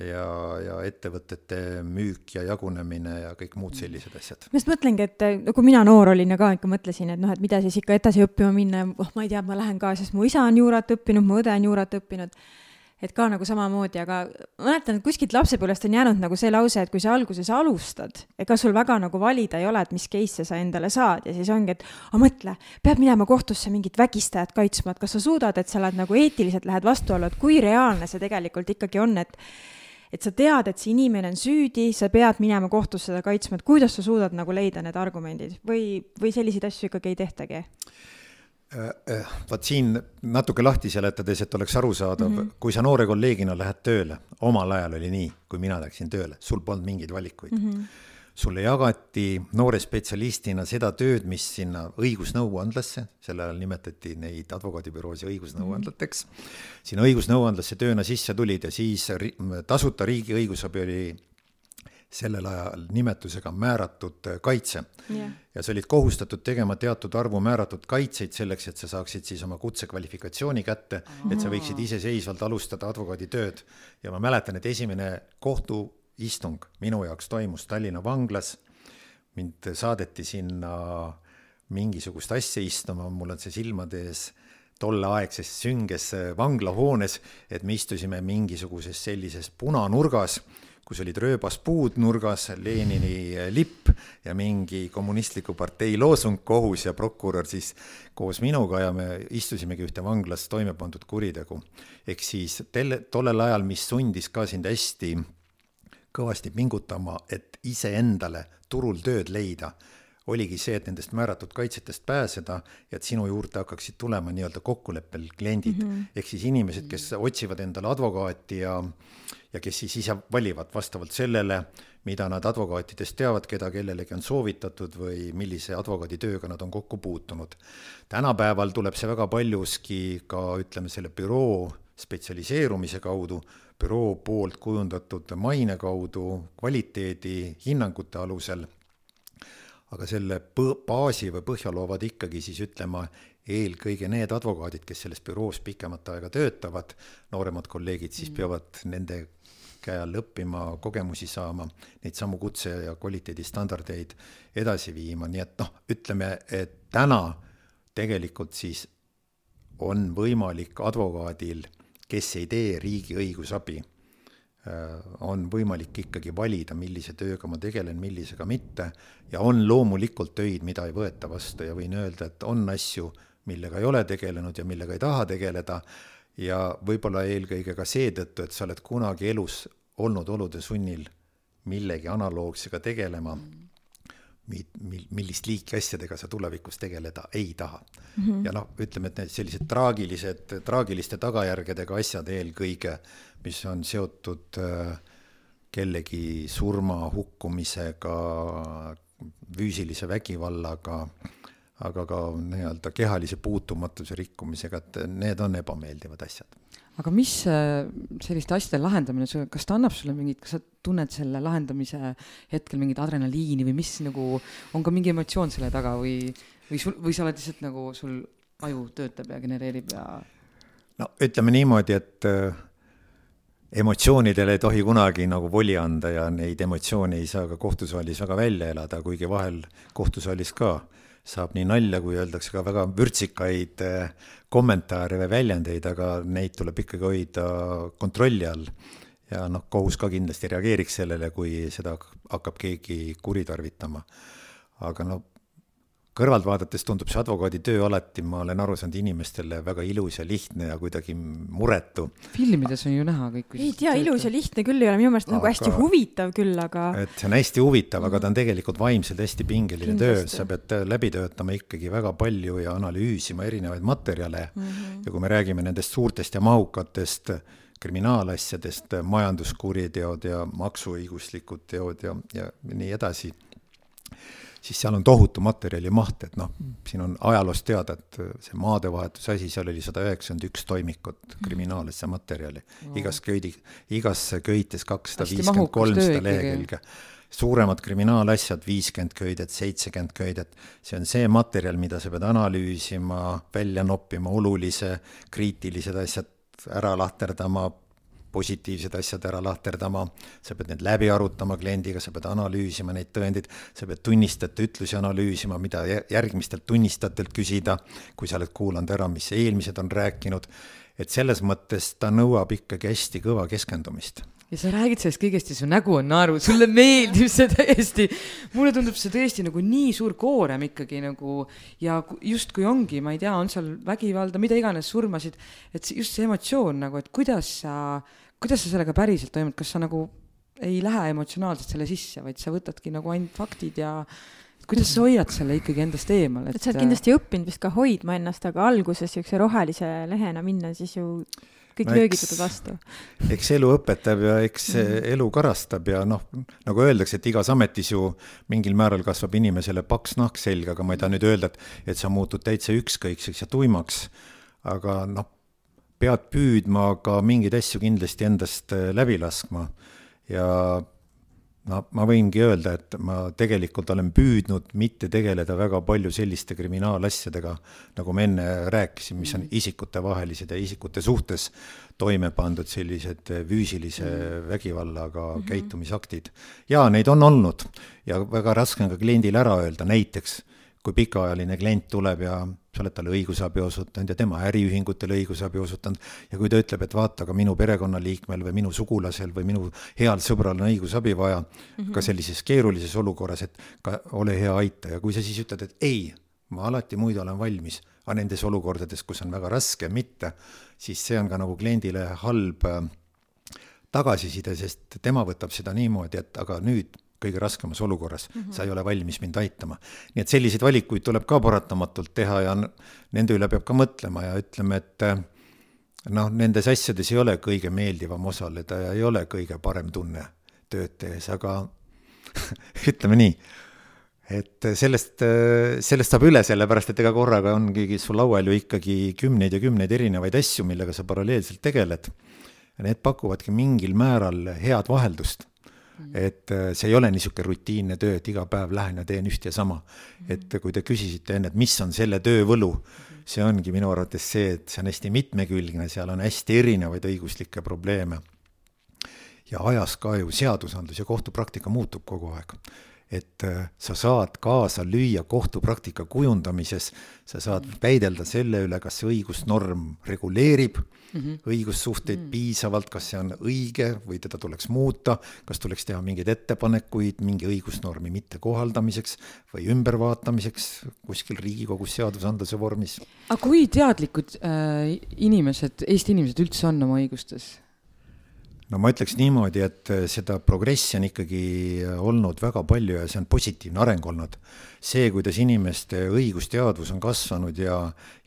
ja, ja ettevõtete müük ja jagunemine ja kõik muud sellised asjad. ma just mõtlengi, et no kui mina noor olin ja ka ikka mõtlesin, et noh, et mida siis ikka edasi õppima minna ja oh, ma ei tea, ma lähen ka, sest mu isa on juurat õppinud, mu õde on juurat õppinud et ka nagu samamoodi, aga ma mäletan, et kuskilt lapsepõlvest on jäänud nagu see lause, et kui sa alguses alustad, ega sul väga nagu valida ei ole, et mis case'e sa endale saad. Ja siis ongi, et aga mõtle, peab minema kohtusse mingit vägistajat kaitsma, et kas sa suudad, et sa oled nagu eetiliselt lähed vastuollu, et kui reaalne see tegelikult ikkagi on, et et sa tead, et see inimene on süüdi, sa pead minema kohtusse seda kaitsma, et kuidas sa suudad nagu leida need argumendid? Või, või selliseid asju ikkagi ei tehtagi? Äh, äh, vot siin natuke lahti seletades, et oleks arusaadav mm, -hmm. kui sa noore kolleegina lähed tööle, omal ajal oli nii, kui mina läksin tööle, sul polnud mingeid valikuid mm. -hmm. sulle jagati noore spetsialistina seda tööd, mis sinna õigusnõuandlasse, sel ajal nimetati neid advokaadibüroosid õigusnõuandlateks mm, -hmm. sinna õigusnõuandlasse tööna sisse tulid ja siis tasuta riigi õigusabi oli sellel ajal nimetusega määratud kaitse. Yeah.. ja sa olid kohustatud tegema teatud arvu määratud kaitseid selleks, et sa saaksid siis oma kutsekvalifikatsiooni kätte, et sa võiksid iseseisvalt alustada advokaaditööd. ja ma mäletan, et esimene kohtuistung minu jaoks toimus Tallinna vanglas. mind saadeti sinna mingisugust asja istuma, mul on see silmade ees tolleaegses sünges vanglahoones, et me istusime mingisuguses sellises punanurgas, kus olid rööbaspuud nurgas, Lenini lipp ja mingi kommunistliku partei loosung kohus ja prokurör siis koos minuga ja me istusimegi ühte vanglas toime pandud kuritegu. ehk siis telle, tollel ajal, mis sundis ka sind hästi kõvasti pingutama, et iseendale turul tööd leida oligi see, et nendest määratud kaitsetest pääseda ja et sinu juurde hakkaksid tulema nii-öelda kokkuleppel kliendid mm -hmm. ehk siis inimesed, kes otsivad endale advokaati ja ja kes siis ise valivad vastavalt sellele, mida nad advokaatidest teavad, keda kellelegi on soovitatud või millise advokaaditööga nad on kokku puutunud. tänapäeval tuleb see väga paljuski ka ütleme, selle büroo spetsialiseerumise kaudu, büroo poolt kujundatud maine kaudu, kvaliteedi hinnangute alusel aga selle baasi või põhja loovad ikkagi siis ütlema eelkõige need advokaadid, kes selles büroos pikemat aega töötavad, nooremad kolleegid siis mm. peavad nende käe all õppima, kogemusi saama, neid samu kutse- ja kvaliteedistandardeid edasi viima, nii et noh, ütleme, et täna tegelikult siis on võimalik advokaadil, kes ei tee riigi õigusabi Äh, on võimalik ikkagi valida, millise tööga ma tegelen, millisega mitte ja on loomulikult töid, mida ei võeta vastu. Ja võin öelda, et on asju, millega ei ole tegelenud ja millega ei taha tegeleda ja võib-olla eelkõige ka seetõttu, et sa oled kunagi elus olnud olude sunnil millegi analoogsega tegelema mm mil-, millist liiki asjadega sa tulevikus tegeleda ei taha mm. -hmm. ja noh, ütleme, et need sellised traagilised, traagiliste tagajärgedega asjad eelkõige, mis on seotud äh, kellegi surma, hukkumisega, füüsilise vägivallaga, aga ka nii-öelda kehalise puutumatuse rikkumisega, et need on ebameeldivad asjad aga mis äh, selliste asjade lahendamine, kas ta annab sulle mingit, kas sa tunned selle lahendamise hetkel mingit adrenaliini või mis nagu, on ka mingi emotsioon selle taga või, või sul, või sa oled lihtsalt nagu, sul aju töötab ja genereerib ja? no ütleme niimoodi, et äh, emotsioonidele ei tohi kunagi nagu voli anda ja neid emotsioone ei saa ka kohtusaalis väga välja elada, kuigi vahel kohtusaalis ka saab nii nalja kui öeldakse ka väga vürtsikaid eh, kommentaare või väljendeid, aga neid tuleb ikkagi hoida kontrolli all. ja noh, kohus ka kindlasti reageeriks sellele, kui seda hakkab keegi kuritarvitama. aga no kõrvalt vaadates tundub see advokaadi töö alati, ma olen aru saanud, inimestele väga ilus ja lihtne ja kuidagi muretu. filmides on ju näha kõik. ei tea, ilus ja lihtne küll ei ole, minu meelest aga, nagu hästi huvitav küll, aga. et see on hästi huvitav, aga ta on tegelikult vaimselt hästi pingeline töö, sa pead läbi töötama ikkagi väga palju ja analüüsima erinevaid materjale mm. -hmm. ja kui me räägime nendest suurtest ja mahukatest kriminaalasjadest, majanduskuriteod ja maksuõiguslikud teod ja, ja nii edasi siis seal on tohutu materjali maht, et noh, siin on ajaloost teada, et see maadevahetuse asi, seal oli sada üheksakümmend üks toimikut kriminaalasja materjali. No.. igas köidi, igas köites kakssada viiskümmend, kolmsada lehekülge. Suuremad kriminaalasjad, viiskümmend köidet, seitsekümmend köidet, see on see materjal, mida sa pead analüüsima, välja noppima, olulise, kriitilised asjad ära lahterdama, positiivsed asjad ära lahterdama, sa pead need läbi arutama kliendiga, sa pead analüüsima neid tõendeid, sa pead tunnistajate ütlusi analüüsima, mida järgmistelt tunnistajatelt küsida, kui sa oled kuulanud ära, mis eelmised on rääkinud, et selles mõttes ta nõuab ikkagi hästi kõva keskendumist. Ja sa räägid sellest kõigest ja su nägu on naeru, sulle meeldib see täiesti. mulle tundub see tõesti nagu nii suur koorem ikkagi nagu ja justkui ongi, ma ei tea, on seal vägivalda, mida iganes, surmasid, et just see emotsioon nagu, et kuidas sa, kuidas sa sellega päriselt toimud, kas sa nagu ei lähe emotsionaalselt selle sisse, vaid sa võtadki nagu ainult faktid ja kuidas sa hoiad selle ikkagi endast eemal, et sa oled kindlasti õppinud vist ka hoidma ennast, aga alguses niisuguse rohelise lehena minna, siis ju kõik no löögid võtad vastu. eks elu õpetab ja eks mm -hmm. elu karastab ja noh, nagu öeldakse, et igas ametis ju mingil määral kasvab inimesele paks nahk selga, aga ma ei taha nüüd öelda, et, et sa muutud täitsa ükskõikseks ja tuimaks. aga noh, pead püüdma ka mingeid asju kindlasti endast äh, läbi laskma ja no ma võingi öelda, et ma tegelikult olen püüdnud mitte tegeleda väga palju selliste kriminaalasjadega, nagu ma enne rääkisin, mis on isikutevahelised ja isikute suhtes toime pandud sellised füüsilise mm. vägivallaga mm -hmm. käitumisaktid. jaa, neid on olnud ja väga raske on ka kliendile ära öelda, näiteks kui pikaajaline klient tuleb ja sa oled talle õigusabi osutanud ja tema äriühingutele õigusabi osutanud ja kui ta ütleb, et vaata, aga minu perekonnaliikmel või minu sugulasel või minu heal sõbral on õigusabi vaja mm, -hmm. ka sellises keerulises olukorras, et ka ole hea, aita ja kui sa siis ütled, et ei, ma alati muidu olen valmis, aga nendes olukordades, kus on väga raske, mitte, siis see on ka nagu kliendile halb äh, tagasiside, sest tema võtab seda niimoodi, et aga nüüd kõige raskemas olukorras mm, -hmm. sa ei ole valmis mind aitama. nii et selliseid valikuid tuleb ka paratamatult teha ja nende üle peab ka mõtlema ja ütleme, et eh, noh, nendes asjades ei ole kõige meeldivam osaleda ja ei ole kõige parem tunne tööd tehes, aga (laughs) ütleme nii, et sellest, sellest saab üle, sellepärast et ega korraga ongi sul laual ju ikkagi kümneid ja kümneid erinevaid asju, millega sa paralleelselt tegeled. need pakuvadki mingil määral head vaheldust. Et äh, see ei ole niisugune rutiinne töö, et iga päev lähen ja teen üht ja sama. Et kui te küsisite enne, et mis on selle töö võlu, see ongi minu arvates see, et see on hästi mitmekülgne, seal on hästi erinevaid õiguslikke probleeme. ja ajas ka ju seadusandlus ja kohtupraktika muutub kogu aeg et äh, sa saad kaasa lüüa kohtupraktika kujundamises, sa saad väidelda selle üle, kas see õigusnorm reguleerib mm -hmm. õigussuhteid mm -hmm. piisavalt, kas see on õige või teda tuleks muuta, kas tuleks teha mingeid ettepanekuid mingi õigusnormi mittekohaldamiseks või ümbervaatamiseks kuskil Riigikogus seadusandluse vormis. aga kui teadlikud äh, inimesed, Eesti inimesed üldse on oma õigustes? No ma ütleks niimoodi, et äh, seda progressi on ikkagi äh, olnud väga palju ja see on positiivne areng olnud. see, kuidas inimeste õigusteadvus on kasvanud ja,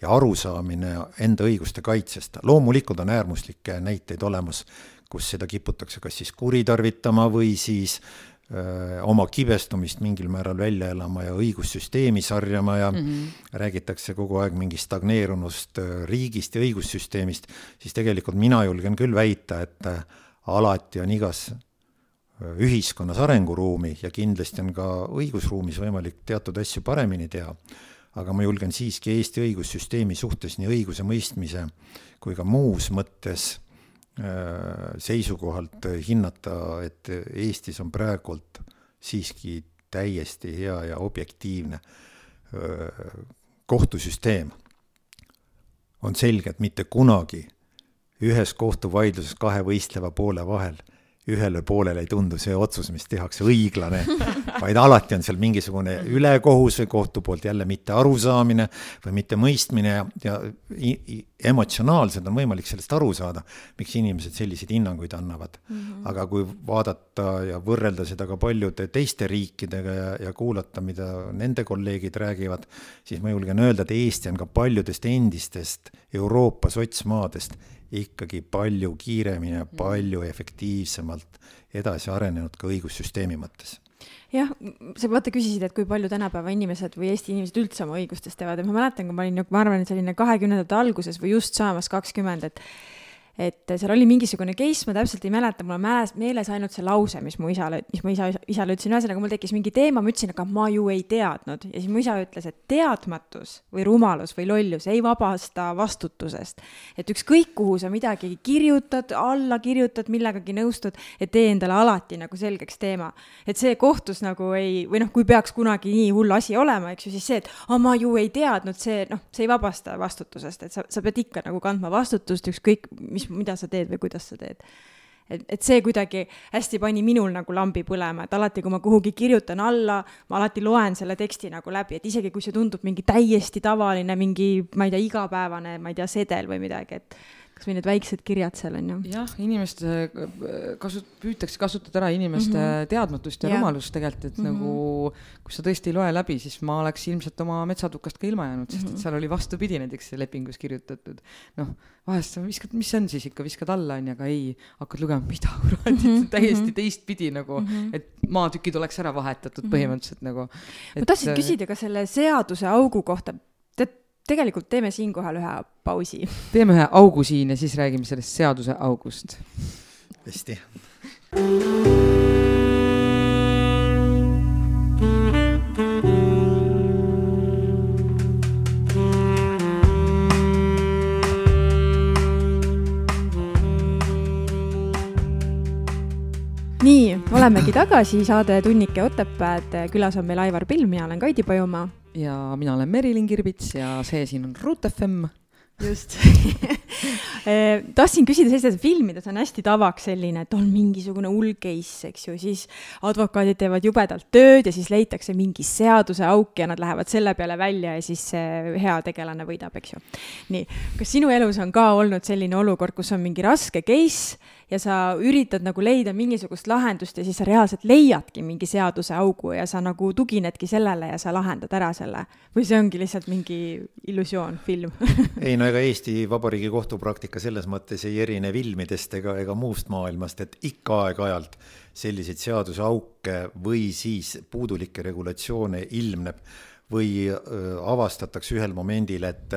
ja arusaamine enda õiguste kaitsest, loomulikult on äärmuslikke näiteid olemas, kus seda kiputakse kas siis kuritarvitama või siis öö, äh, oma kibestumist mingil määral välja elama ja õigussüsteemi sarjama ja mm -hmm. räägitakse kogu aeg mingist stagneerunust riigist ja õigussüsteemist, siis tegelikult mina julgen küll väita, et alati on igas ühiskonnas arenguruumi ja kindlasti on ka õigusruumis võimalik teatud asju paremini teha, aga ma julgen siiski Eesti õigussüsteemi suhtes nii õigusemõistmise kui ka muus mõttes seisukohalt hinnata, et Eestis on praegult siiski täiesti hea ja objektiivne kohtusüsteem. on selge, et mitte kunagi ühes kohtuvaidluses kahe võistleva poole vahel ühele poolele ei tundu see otsus, mis tehakse, õiglane, (laughs) vaid alati on seal mingisugune ülekohus või kohtu poolt jälle mitte arusaamine või mitte mõistmine ja, ja emotsionaalselt on võimalik sellest aru saada, miks inimesed selliseid hinnanguid annavad mm. -hmm. aga kui vaadata ja võrrelda seda ka paljude teiste riikidega ja, ja kuulata, mida nende kolleegid räägivad, siis ma julgen öelda, et Eesti on ka paljudest endistest Euroopa sotsmaadest ikkagi palju kiiremini ja palju efektiivsemalt edasi arenenud ka õigussüsteemi mõttes. Jah, sa vaata küsisid, et kui palju tänapäeva inimesed või Eesti inimesed üldse oma õigustest teavad ja ma mäletan, kui ma olin, ma arvan, et selline kahekümnendate alguses või just saamas kakskümmend, et et seal oli mingisugune case, ma täpselt ei mäleta, mul on mäles, meeles ainult see lause, mis mu isale, mis ma isa, isale ütlesin, ühesõnaga mul tekkis mingi teema, ma ütlesin, aga ma ju ei teadnud ja siis mu isa ütles, et teadmatus või rumalus või lollus ei vabasta vastutusest. et ükskõik, kuhu sa midagi kirjutad, alla kirjutad, millegagi nõustud, et tee endale alati nagu selgeks teema. et see kohtus nagu ei, või noh, kui peaks kunagi nii hull asi olema, eks ju, siis see, et aa, ma ju ei teadnud, see noh, see ei vabasta vastutusest, et sa, sa pead ikka nagu kandma vastutust, ükskõik mis mis, mida sa teed või kuidas sa teed. et, et see kuidagi hästi pani minul nagu lambi põlema, et alati, kui ma kuhugi kirjutan alla, ma alati loen selle teksti nagu läbi, et isegi kui see tundub mingi täiesti tavaline, mingi, ma ei tea, igapäevane, ma ei tea, sedel või midagi, et kas või need väiksed kirjad seal on ju. jah, inimeste äh, kasut-, püütakse kasutada ära inimeste mm -hmm. teadmatust ja, ja. rumalust tegelikult, et mm -hmm. nagu kui sa tõesti ei loe läbi, siis ma oleks ilmselt oma metsatukast ka ilma jäänud, sest et mhm. seal oli vastupidi näiteks lepingus kirjutatud. noh, vahest sa viskad, mis see on siis ikka, viskad alla onju, aga ei, hakkad lugema, mida kurat mm, -hmm. täiesti -hmm. teistpidi nagu mm, -hmm. et maatükid oleks ära vahetatud -hmm. põhimõtteliselt nagu. ma tahtsin äh, küsida ka selle seaduse augu kohta tegelikult teeme siinkohal ühe pausi. teeme ühe augu siin ja siis räägime sellest seaduse august. hästi. nii, olemegi tagasi, saade Tunnike Otepääd, külas on meil Aivar Pilm, mina olen Kaidi Pajumaa ja mina olen Merilin Kirbits ja see siin on Ruut FM just (laughs) Eh, tahtsin küsida sellist asja, filmides on hästi tavaks selline, et on mingisugune hull case, eks ju, siis advokaadid teevad jubedalt tööd ja siis leitakse mingi seaduseauk ja nad lähevad selle peale välja ja siis see hea tegelane võidab, eks ju. nii, kas sinu elus on ka olnud selline olukord, kus on mingi raske case ja sa üritad nagu leida mingisugust lahendust ja siis sa reaalselt leiadki mingi seaduseaugu ja sa nagu tuginedki sellele ja sa lahendad ära selle. või see ongi lihtsalt mingi illusioon, film? (laughs) Ei no ega Eesti Vabariigi kohtupraktika selles mõttes ei erine filmidest ega, ega muust maailmast, et ikka aeg-ajalt selliseid seaduseauke või siis puudulikke regulatsioone ilmneb või öö, avastatakse ühel momendil, et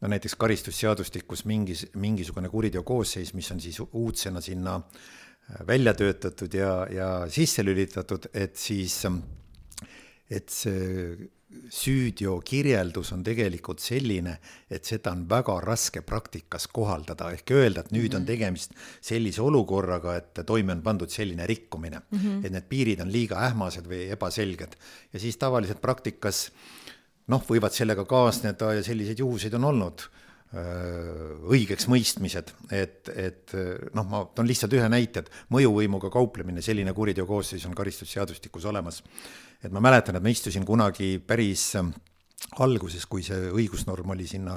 no näiteks karistusseadustikus mingis, mingisugune kuriteokoosseis, mis on siis uudsena sinna äh, välja töötatud ja, ja sisse lülitatud, et siis, et see süüteo kirjeldus on tegelikult selline, et seda on väga raske praktikas kohaldada, ehk öelda, et nüüd on mhm. tegemist sellise olukorraga, et toime on pandud selline rikkumine mm, -hmm. et need piirid on liiga ähmased või ebaselged ja siis tavaliselt praktikas äh, noh, võivad sellega kaasneda ja selliseid juhuseid on olnud õigeks mõistmised, et, et noh, ma toon lihtsalt ühe näite, et mõjuvõimuga kauplemine, selline kuriteokoosseis on karistusseadustikus olemas. et ma mäletan, et ma istusin kunagi päris alguses, kui see õigusnorm oli sinna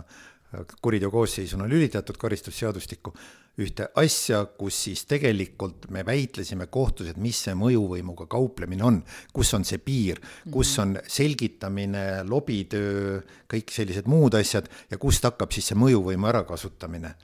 kuriteokoosseisuna lülitatud karistusseadustikku ühte asja, kus siis tegelikult me väitlesime kohtus, et mis see mõjuvõimuga kauplemine on, kus on see piir, kus on selgitamine, lobitöö, kõik sellised muud asjad ja kust hakkab siis see mõjuvõimu ärakasutamine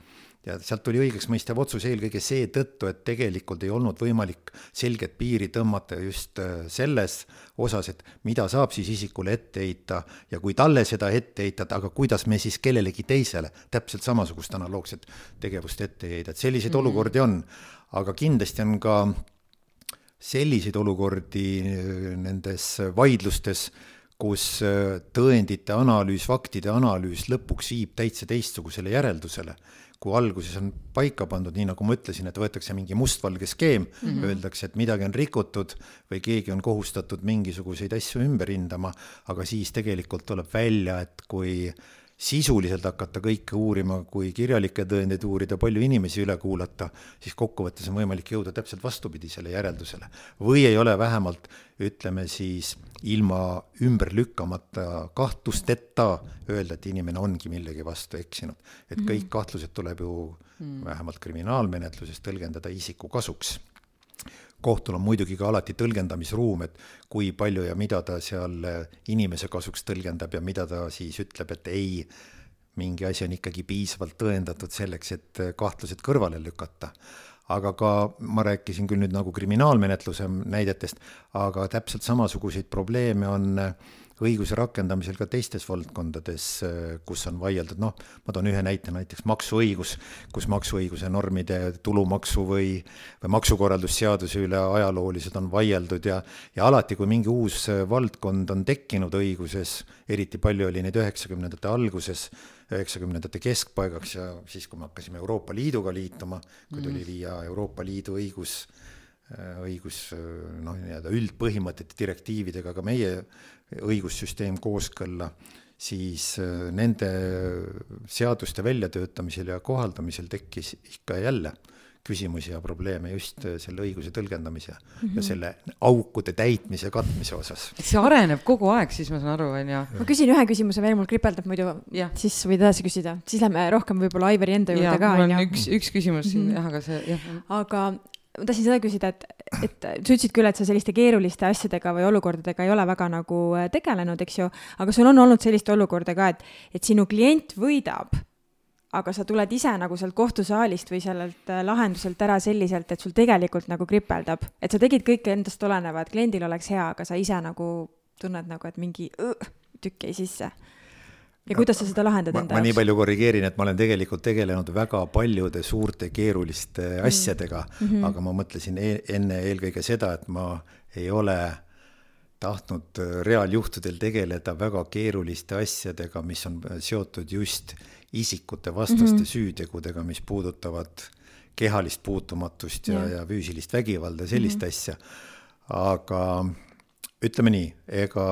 ja sealt tuli õigeksmõistev otsus eelkõige seetõttu, et tegelikult ei olnud võimalik selget piiri tõmmata just äh, selles osas, et mida saab siis isikule ette heita ja kui talle seda ette heitada, aga kuidas me siis kellelegi teisele täpselt samasugust analoogset tegevust ette ei heida, et selliseid mm -hmm. olukordi on, aga kindlasti on ka selliseid olukordi äh, nendes vaidlustes, kus äh, tõendite analüüs, faktide analüüs lõpuks viib täitsa teistsugusele järeldusele kui alguses on paika pandud, nii nagu ma ütlesin, et võetakse mingi mustvalge skeem mm, -hmm. öeldakse, et midagi on rikutud või keegi on kohustatud mingisuguseid asju ümber hindama, aga siis tegelikult tuleb välja, et kui sisuliselt hakata kõike uurima, kui kirjalikke tõendeid uurida, palju inimesi üle kuulata, siis kokkuvõttes on võimalik jõuda täpselt vastupidisele järeldusele. või ei ole vähemalt, ütleme siis, ilma ümber lükkamata kahtlusteta öelda, et inimene ongi millegi vastu eksinud. et kõik mhm. kahtlused tuleb ju mm. vähemalt kriminaalmenetluses tõlgendada isiku kasuks kohtul on muidugi ka alati tõlgendamisruum, et kui palju ja mida ta seal inimese kasuks tõlgendab ja mida ta siis ütleb, et ei, mingi asi on ikkagi piisavalt tõendatud selleks, et kahtlused kõrvale lükata. aga ka, ma rääkisin küll nüüd nagu kriminaalmenetluse näidetest, aga täpselt samasuguseid probleeme on äh, õiguse rakendamisel ka teistes valdkondades, kus on vaieldud, noh, ma toon ühe näite, näiteks maksuõigus, kus maksuõiguse normide tulumaksu või, või maksukorraldusseaduse üle ajalooliselt on vaieldud ja, ja alati, kui mingi uus valdkond on tekkinud õiguses, eriti palju oli neid üheksakümnendate alguses, üheksakümnendate keskpaigaks ja siis, kui me hakkasime Euroopa Liiduga liituma, kui tuli mm. viia Euroopa Liidu õigus õigus noh, nii-öelda üldpõhimõtete direktiividega ka meie õigussüsteem kooskõlla, siis äh, nende seaduste väljatöötamisel ja kohaldamisel tekkis ikka ja jälle küsimusi ja probleeme just äh, selle õiguse tõlgendamise mm -hmm. ja mhm. selle aukude täitmise, katmise osas. see areneb kogu aeg, siis ma saan aru, on ju. ma küsin ühe küsimuse veel, mul kripeldab muidu, siis võid edasi küsida, siis lähme rohkem võib-olla Aivari enda juurde ka, on ju. üks, üks küsimus siin mm -hmm. jah, aga see, jah. aga ma tahtsin seda küsida, et, et sa ütlesid küll, et sa selliste keeruliste asjadega või olukordadega ei ole väga nagu äh, tegelenud, eks ju, aga sul on olnud sellist olukorda ka, et, et sinu klient võidab, aga sa tuled ise nagu sealt kohtusaalist või sellelt äh, lahenduselt ära selliselt, et sul tegelikult nagu kripeldab, et sa tegid kõike endast oleneva, et kliendil oleks hea, aga sa ise nagu tunned nagu, et mingi õh, tükk jäi sisse ja kuidas sa seda lahendad ma, enda jaoks? ma nii palju korrigeerin, et ma olen tegelikult tegelenud väga paljude suurte keeruliste mm. asjadega mm, -hmm. aga ma mõtlesin e enne eelkõige seda, et ma ei ole tahtnud reaaljuhtudel tegeleda väga keeruliste asjadega, mis on seotud just isikute vastaste mm -hmm. süütegudega, mis puudutavad kehalist puutumatust ja yeah., ja füüsilist vägivalda ja sellist mm -hmm. asja. aga ütleme nii, ega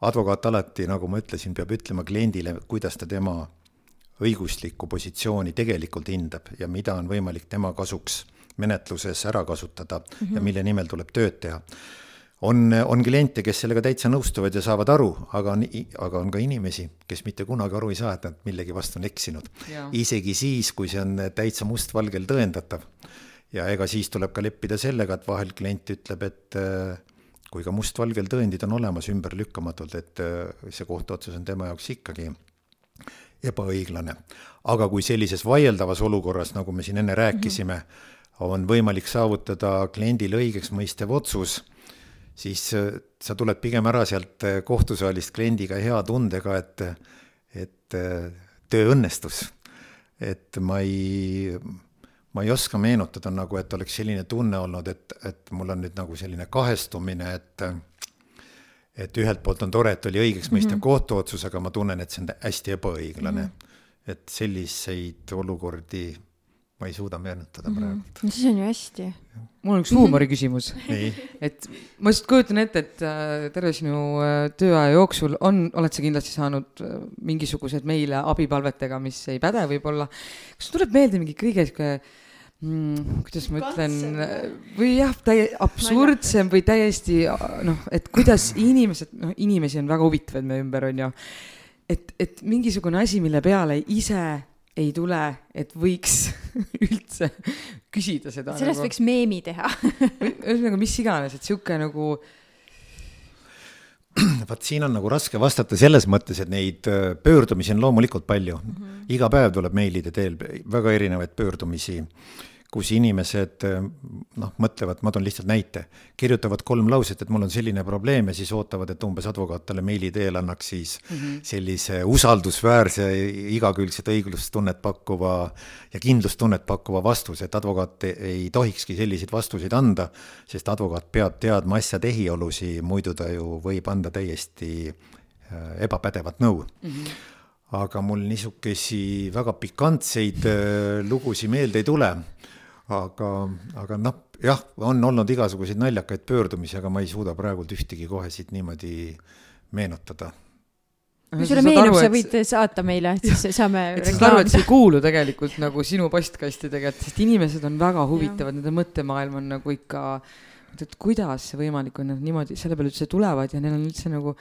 advokaat alati, nagu ma ütlesin, peab ütlema kliendile, kuidas ta tema õiguslikku positsiooni tegelikult hindab ja mida on võimalik tema kasuks menetluses ära kasutada mm -hmm. ja mhm. mille nimel tuleb tööd teha. on, on kliente, kes sellega täitsa nõustuvad ja saavad aru, aga on, aga on ka inimesi, kes mitte kunagi aru ei saa, et nad millegi vastu on eksinud. isegi siis, kui see on täitsa mustvalgel tõendatav. ja ega siis tuleb ka leppida sellega, et vahel klient ütleb, et äh, kui ka mustvalgel tõendid on olemas ümberlükkamatult, et äh, see kohtuotsus on tema jaoks ikkagi ebaõiglane. aga kui sellises vaieldavas olukorras, nagu me siin enne rääkisime mm, -hmm on võimalik saavutada kliendile õigeks mõistev otsus, siis äh, sa tuled pigem ära sealt äh, kohtusaalist kliendiga hea tundega, et, et töö õnnestus. et ma ei, ma ei oska meenutada nagu, et oleks selline tunne olnud, et, et mul on nüüd nagu selline kahestumine, et et ühelt poolt on tore, et oli õigeks mõistev mm -hmm. kohtuotsus, aga ma tunnen, et see on hästi ebaõiglane mm. -hmm. et selliseid olukordi ma ei suuda meenutada mm -hmm. praegu. no siis on ju hästi. mul on üks huumoriküsimus (laughs) et ma lihtsalt kujutan ette, et äh, terve sinu äh, tööaja jooksul on, oled sa kindlasti saanud äh, mingisugused meile abipalvetega, mis ei päde võib-olla. kas tuleb meelde mingi kõige sihuke mm, kuidas ma ütlen, või jah, täie-, absurdsem või täiesti noh, et kuidas inimesed, noh, inimesi on väga huvitavaid meie ümber, on ju. et, et mingisugune asi, mille peale ise ei tule, et võiks (laughs) üldse küsida seda. sellest nagu... võiks meemi teha (laughs) ühesõnaga, mis iganes, et sihuke nagu. (clears throat) vaat siin on nagu raske vastata selles mõttes, et neid äh, pöördumisi on loomulikult palju mm. -hmm. iga päev tuleb meilide teel väga erinevaid pöördumisi kus inimesed noh, mõtlevad, ma toon lihtsalt näite, kirjutavad kolm lauset, et mul on selline probleem ja siis ootavad, et umbes advokaat talle meili teel annaks siis mm -hmm. sellise usaldusväärse, igakülgset õiglustunnet pakkuva ja kindlustunnet pakkuva vastuse, et advokaat ei tohikski selliseid vastuseid anda, sest advokaat peab teadma asja tehiolusi, muidu ta ju võib anda täiesti äh, ebapädevat nõu mm. -hmm aga mul niisuguseid väga pikantseid äh, lugusid meelde ei tule aga, aga noh, jah, on olnud igasuguseid naljakaid pöördumisi, aga ma ei suuda praegult ühtegi kohe siit niimoodi meenutada kui sulle meenub, sa võid saata meile, et siis saame. (laughs) et sa saad aru, et see ei kuulu tegelikult nagu sinu postkasti tegelikult, sest inimesed on väga huvitavad, nende mõttemaailm on nagu ikka, et kuidas see võimalik on, et niimoodi selle peale üldse tulevad ja neil on üldse nagu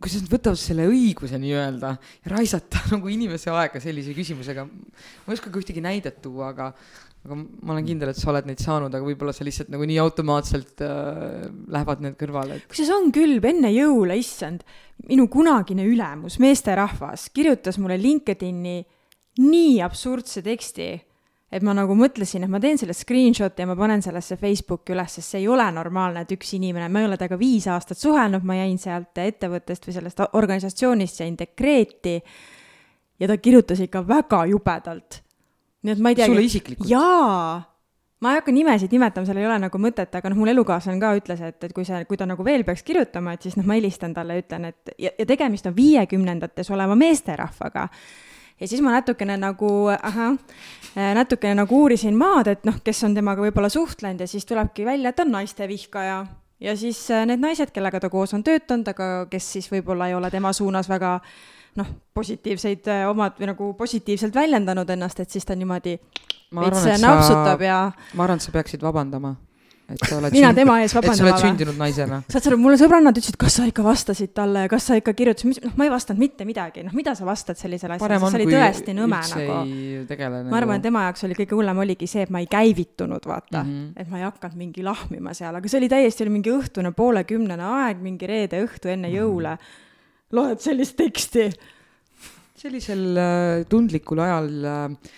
kuidas nad võtavad selle õiguse nii-öelda ja raisata (laughs) nagu inimese aega sellise küsimusega. ma ei oska ka ühtegi näidet tuua, aga, aga ma olen kindel, et sa oled neid saanud, aga võib-olla sa lihtsalt nagu nii automaatselt äh, lähevad need kõrvale et.... kusjuures on küll, enne jõule, issand, minu kunagine ülemus, meesterahvas, kirjutas mulle LinkedIni nii absurdse teksti, et ma nagu mõtlesin, et ma teen selle screenshot'i ja ma panen sellesse Facebooki üles, sest see ei ole normaalne, et üks inimene, ma ei ole temaga viis aastat suhelnud, ma jäin sealt ettevõttest või sellest organisatsioonist, jäin dekreeti. Ja ta kirjutas ikka väga jubedalt nii et ma ei teagi. sulle isiklikult? jaa ma ei hakka nimesid nimetama, seal ei ole nagu mõtet, aga noh, mul elukaaslane ka ütles, et, et kui see, kui ta nagu veel peaks kirjutama, et siis noh, ma helistan talle ja ütlen, et ja, ja tegemist on viiekümnendates oleva meesterahvaga. ja siis ma natukene nagu, ahah, natukene nagu uurisin maad, et noh, kes on temaga võib-olla suhtlenud ja siis tulebki välja, et on naistevihkaja. ja siis äh, need naised, kellega ta koos on töötanud, aga kes siis võib-olla ei ole tema suunas väga noh, positiivseid äh, omad või nagu positiivselt väljendanud ennast, et siis ta niimoodi veits napsutab ja. ma arvan, et sa peaksid vabandama. et sa oled (laughs) mina sünd... tema ees vabandama et sa oled sündinud naisena. saad sa aru, mulle sõbrannad ütlesid, kas sa ikka vastasid talle, kas sa ikka kirjutasid, noh, ma ei vastanud mitte midagi, noh, mida sa vastad sellisele asjale, see oli tõesti nõme nagu. ma arvan, et tema jaoks oli kõige hullem oligi see, et ma ei käivitunud, vaata mm, -hmm. et ma ei hakanud mingi lahmima seal, aga see oli täiesti, oli mingi õhtune poolekümnene aeg, mingi reede õhtu enne jõule mm. -hmm loed sellist teksti. sellisel äh, tundlikul ajal äh,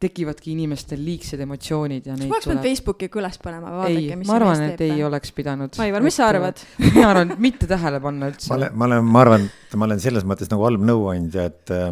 tekivadki inimestel liigsed emotsioonid ja neid ma oleks pidanud Facebooki ka üles panema, vaadake, mis ma arvan, et ei oleks pidanud. Aivar, mis sa arvad (laughs) mina arvan, et mitte tähele panna üldse. ma olen, ma olen, ma arvan, et ma olen selles mõttes nagu halb nõuandja, et äh,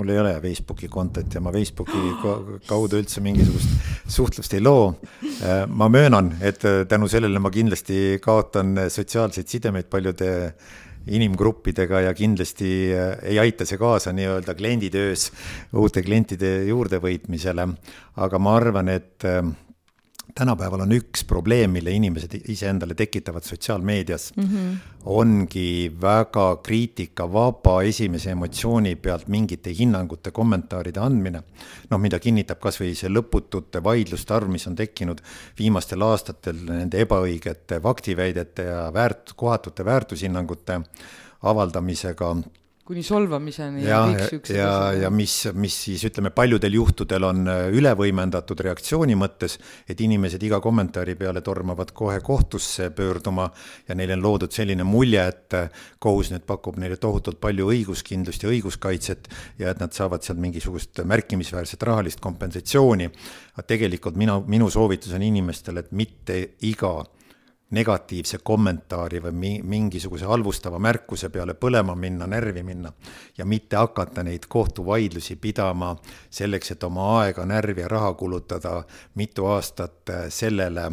mul ei ole Facebooki kontot ja ma Facebooki (gasps) kaudu üldse mingisugust suhtlust ei loo äh,. ma möönan, et äh, tänu sellele ma kindlasti kaotan sotsiaalseid sidemeid paljude äh, inimgruppidega ja kindlasti äh, ei aita see kaasa nii-öelda klienditöös uute klientide juurdevõitmisele. aga ma arvan, et äh, tänapäeval on üks probleem, mille inimesed iseendale tekitavad sotsiaalmeedias mm, -hmm. ongi väga kriitikavaba esimese emotsiooni pealt mingite hinnangute, kommentaaride andmine. noh, mida kinnitab kasvõi see lõputute vaidluste arv, mis on tekkinud viimastel aastatel nende ebaõigete faktiväidete ja väärt-, kohatute väärtushinnangute avaldamisega kuni solvamiseni ja, ja ja, ja mis, mis siis ütleme, paljudel juhtudel on äh, üle võimendatud reaktsiooni mõttes, et inimesed iga kommentaari peale tormavad kohe kohtusse pöörduma ja neile on loodud selline mulje, et äh, kohus nüüd pakub neile tohutult palju õiguskindlust ja õiguskaitset ja et nad saavad sealt mingisugust märkimisväärset rahalist kompensatsiooni. aga tegelikult mina, minu soovitus on inimestele, et mitte iga negatiivse kommentaari või mingisuguse halvustava märkuse peale põlema minna, närvi minna ja mitte hakata neid kohtuvaidlusi pidama selleks, et oma aega, närvi ja raha kulutada mitu aastat äh, sellele,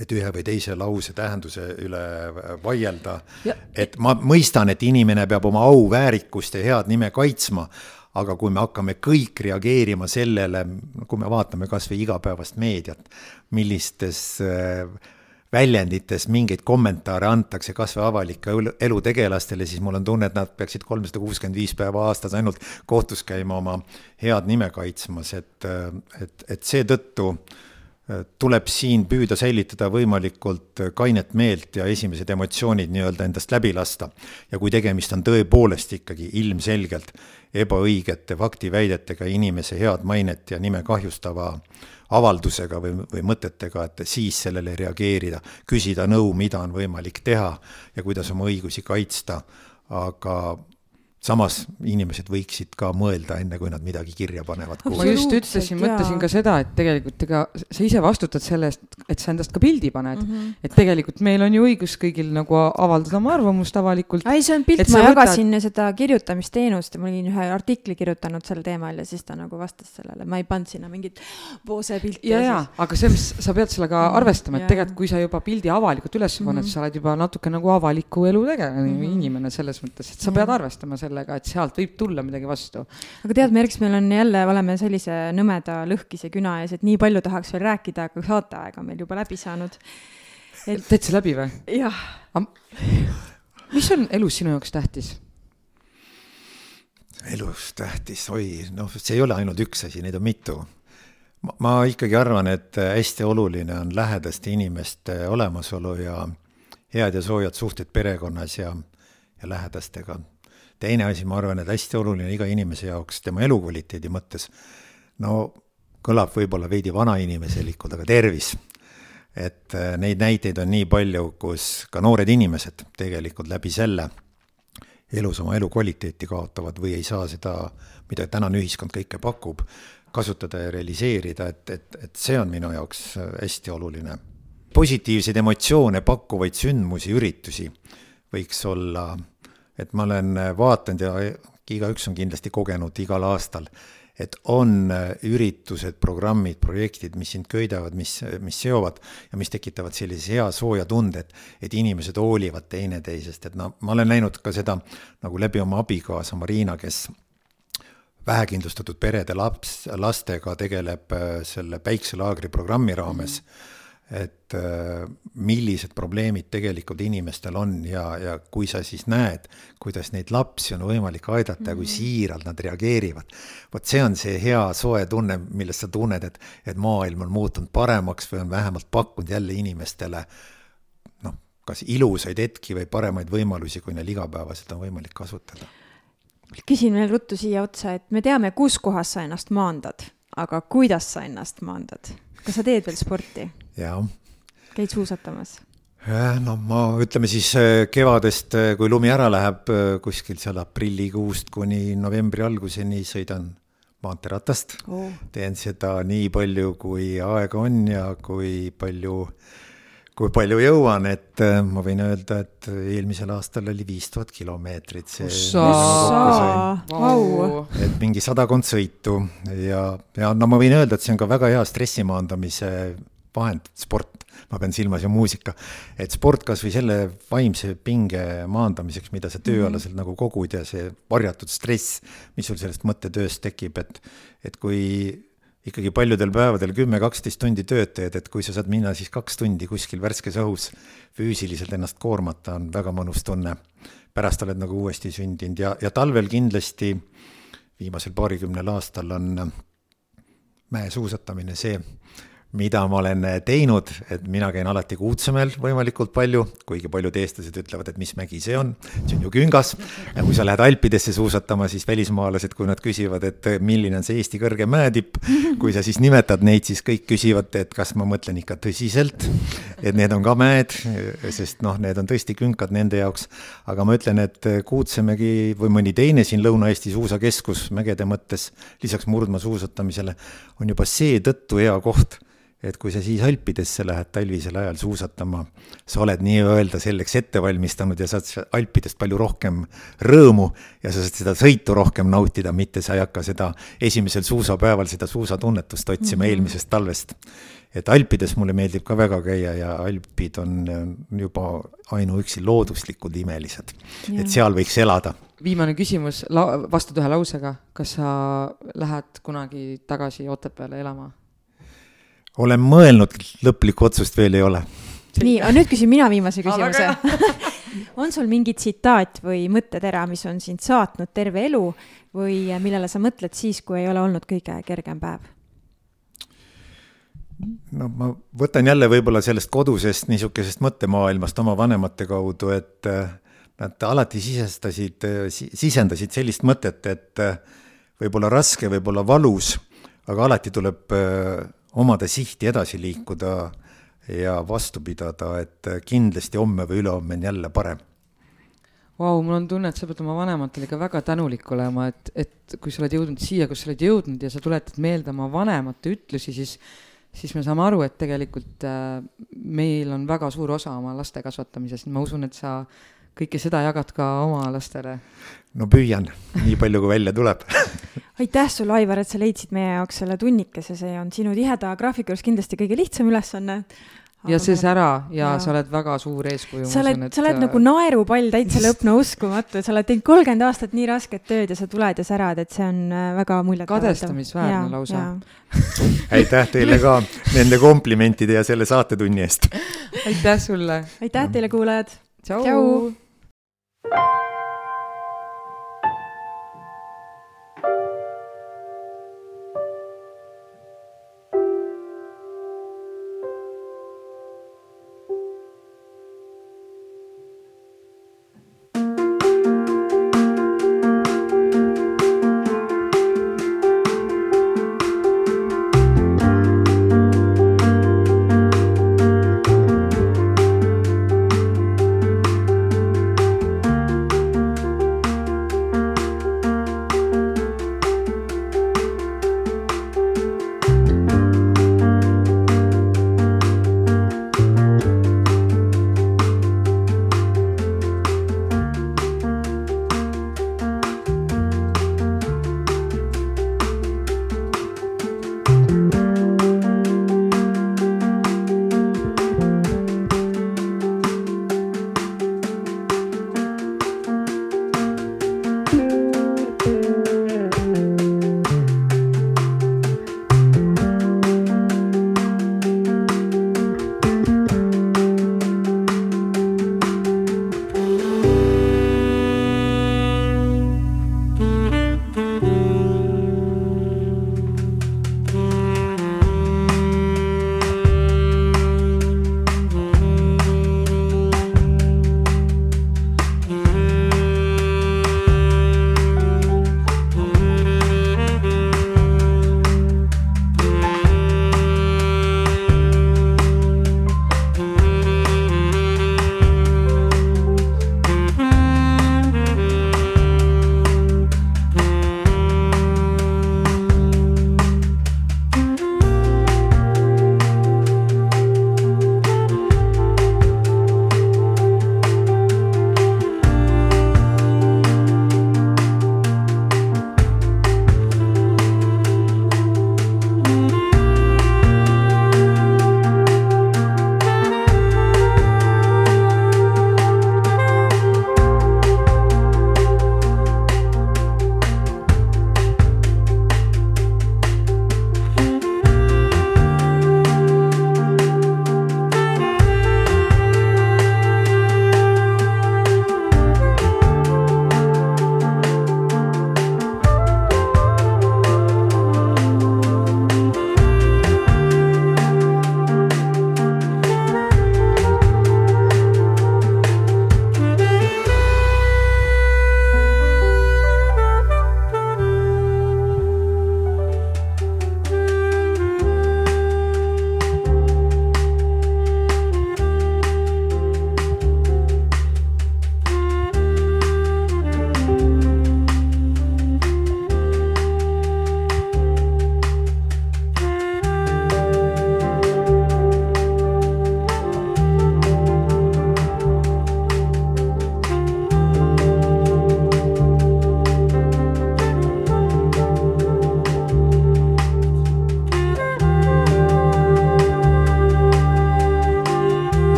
et ühe või teise lause tähenduse üle vaielda. et ma mõistan, et inimene peab oma au, väärikust ja head nime kaitsma, aga kui me hakkame kõik reageerima sellele, kui me vaatame kas või igapäevast meediat, millistes äh, väljendites mingeid kommentaare antakse kas või avalike elutegelastele, siis mul on tunne, et nad peaksid kolmsada kuuskümmend viis päeva aastas ainult kohtus käima oma head nime kaitsmas, et, et, et seetõttu äh, tuleb siin püüda säilitada võimalikult kainet meelt ja esimesed emotsioonid nii-öelda endast läbi lasta. ja kui tegemist on tõepoolest ikkagi ilmselgelt ebaõigete faktiväidetega inimese head mainet ja nime kahjustava äh, avaldusega või, või mõtetega, et siis sellele reageerida, küsida nõu, mida on võimalik teha ja kuidas oma õigusi kaitsta, aga samas inimesed võiksid ka mõelda, enne kui nad midagi kirja panevad. ma just ütlesin, mõtlesin ka seda, et tegelikult ega sa ise vastutad selle eest, et sa endast ka pildi paned mm. -hmm. et tegelikult meil on ju õigus kõigil nagu avaldada oma arvamust avalikult. ei, see on pilt, ma jagasin võtad... seda kirjutamisteenust ja ma olin ühe artikli kirjutanud sel teemal ja siis ta nagu vastas sellele, ma ei pannud sinna mingit poose pilti. ja, ja, aga selles, sa pead sellega mm -hmm. arvestama, et tegelikult kui sa juba pildi avalikult üles paned mm, -hmm. sa oled juba natuke nagu avaliku elu tegelane mm -hmm. inimene selles mõttes, et sa pead arvestama sellega sellega, et sealt võib tulla midagi vastu. aga tead, Merks, meil on jälle, oleme sellise nõmeda lõhkise küna ees, et nii palju tahaks veel rääkida, aga saateaeg on meil juba läbi saanud et.... täitsa läbi või? jah. mis on elus sinu jaoks tähtis? elus tähtis, oi, noh, see ei ole ainult üks asi, neid on mitu. ma ikkagi arvan, et hästi oluline on lähedaste inimeste olemasolu ja head ja soojad suhted perekonnas ja, ja lähedastega teine asi, ma arvan, et hästi oluline iga inimese jaoks tema elukvaliteedi mõttes, no kõlab võib-olla veidi vanainimeselikult, aga tervis. et äh, neid näiteid on nii palju, kus ka noored inimesed tegelikult läbi selle elus oma elukvaliteeti kaotavad või ei saa seda, mida tänane ühiskond kõike pakub, kasutada ja realiseerida, et, et, et see on minu jaoks äh, hästi oluline. positiivseid emotsioone pakkuvaid sündmusi, üritusi võiks olla et ma olen äh, vaatanud ja igaüks on kindlasti kogenud igal aastal, et on äh, üritused, programmid, projektid, mis sind köidavad, mis, mis seovad ja mis tekitavad sellise hea sooja tunde, et, et inimesed hoolivad teineteisest, et noh, ma olen näinud ka seda nagu läbi oma abikaasa Marina, kes vähekindlustatud perede laps, lastega tegeleb äh, selle päikselaagri programmi raames mm. -hmm et äh, millised probleemid tegelikult inimestel on ja, ja kui sa siis näed, kuidas neid lapsi on võimalik aidata mm -hmm. ja kui mhm. siiralt nad reageerivad, vot see on see hea soe tunne, millest sa tunned, et, et maailm on muutunud paremaks või on vähemalt pakkunud jälle inimestele noh, kas ilusaid hetki või paremaid võimalusi, kui neil igapäevaselt on võimalik kasutada. küsin veel ruttu siia otsa, et me teame, kus kohas sa ennast maandad, aga kuidas sa ennast maandad? kas sa teed veel sporti? Jaa. käid suusatamas? no ma ütleme siis äh, kevadest, äh, kui lumi ära läheb, äh, kuskil seal aprillikuust kuni novembri alguseni sõidan maanteeratast oh.. teen seda nii palju, kui aega on ja kui palju kui palju jõuan, et ma võin öelda, et eelmisel aastal oli viis tuhat kilomeetrit. et mingi sadakond sõitu ja, ja no ma võin öelda, et see on ka väga hea stressi maandamise vahend, sport, ma pean silmas ju muusika. et sport kasvõi selle vaimse pinge maandamiseks, mida sa tööalaselt mm -hmm. nagu kogud ja see varjatud stress, mis sul sellest mõttetööst tekib, et, et kui ikkagi paljudel päevadel kümme-kaksteist tundi tööd teed, et kui sa saad minna siis kaks tundi kuskil värskes õhus füüsiliselt ennast koormata, on väga mõnus tunne. pärast oled nagu uuesti sündinud ja, ja talvel kindlasti viimasel paarikümnel aastal on mäesuusatamine see, mida ma olen teinud, et mina käin alati Kuutsemäel võimalikult palju, kuigi paljud eestlased ütlevad, et mis mägi see on, see on ju küngas. kui sa lähed Alpidesse suusatama, siis välismaalased, kui nad küsivad, et milline on see Eesti kõrge mäetipp, kui sa siis nimetad neid, siis kõik küsivad, et kas ma mõtlen ikka tõsiselt, et need on ka mäed, sest noh, need on tõesti künkad nende jaoks. aga ma ütlen, et Kuutsemägi või mõni teine siin Lõuna-Eesti suusakeskus mägede mõttes, lisaks murdmaasuusatamisele, on juba seetõttu hea koht et kui sa siis Alpidesse lähed talvisel ajal suusatama, sa oled nii-öelda selleks ette valmistanud ja saad Alpidest palju rohkem rõõmu ja sa saad seda sõitu rohkem nautida, mitte sa ei hakka seda esimesel suusapäeval seda suusatunnetust otsima mm -hmm. eelmisest talvest. et Alpides mulle meeldib ka väga käia ja Alpid on juba ainuüksi looduslikud imelised, et seal võiks elada viimane küsimus, vastad ühe lausega, kas sa lähed kunagi tagasi Otepääle elama? Olen mõelnud, lõplikku otsust veel ei ole. nii, aga nüüd küsin mina viimase küsimuse (laughs) on sul mingi tsitaat või mõttetera, mis on sind saatnud terve elu või millele sa mõtled siis, kui ei ole olnud kõige kergem päev? no ma võtan jälle võib-olla sellest kodusest niisugusest mõttemaailmast oma vanemate kaudu, et äh, nad alati sisestasid, sisendasid sellist mõtet, et äh, võib-olla raske, võib-olla valus, aga alati tuleb äh, omada sihti edasi liikuda ja vastu pidada, et kindlasti homme või ülehomme on jälle parem. Vau, mul on tunne, et sa pead oma vanematele ikka väga tänulik olema, et, et kui sa oled jõudnud siia, kus sa oled jõudnud ja sa tuletad meelde oma vanemate ütlusi, siis siis me saame aru, et tegelikult äh, meil on väga suur osa oma laste kasvatamises, ma usun, et sa kõike seda jagad ka oma lastele? no püüan, nii palju kui välja tuleb (laughs) aitäh sulle, Aivar, et sa leidsid meie jaoks selle tunnikese, see on sinu tiheda graafiku juures kindlasti kõige lihtsam ülesanne ja see sära ja, ja sa oled väga suur eeskuju. sa oled, sa oled nagu naerupall täitsa lõpna uskumatu, et sa oled teinud kolmkümmend aastat nii rasket tööd ja sa tuled ja särad, et see on äh, väga muljet. kadestamisväärne lausa. (laughs) aitäh teile ka nende komplimentide ja selle saatetunni eest. aitäh sulle. aitäh teile, kuulajad. tšau. you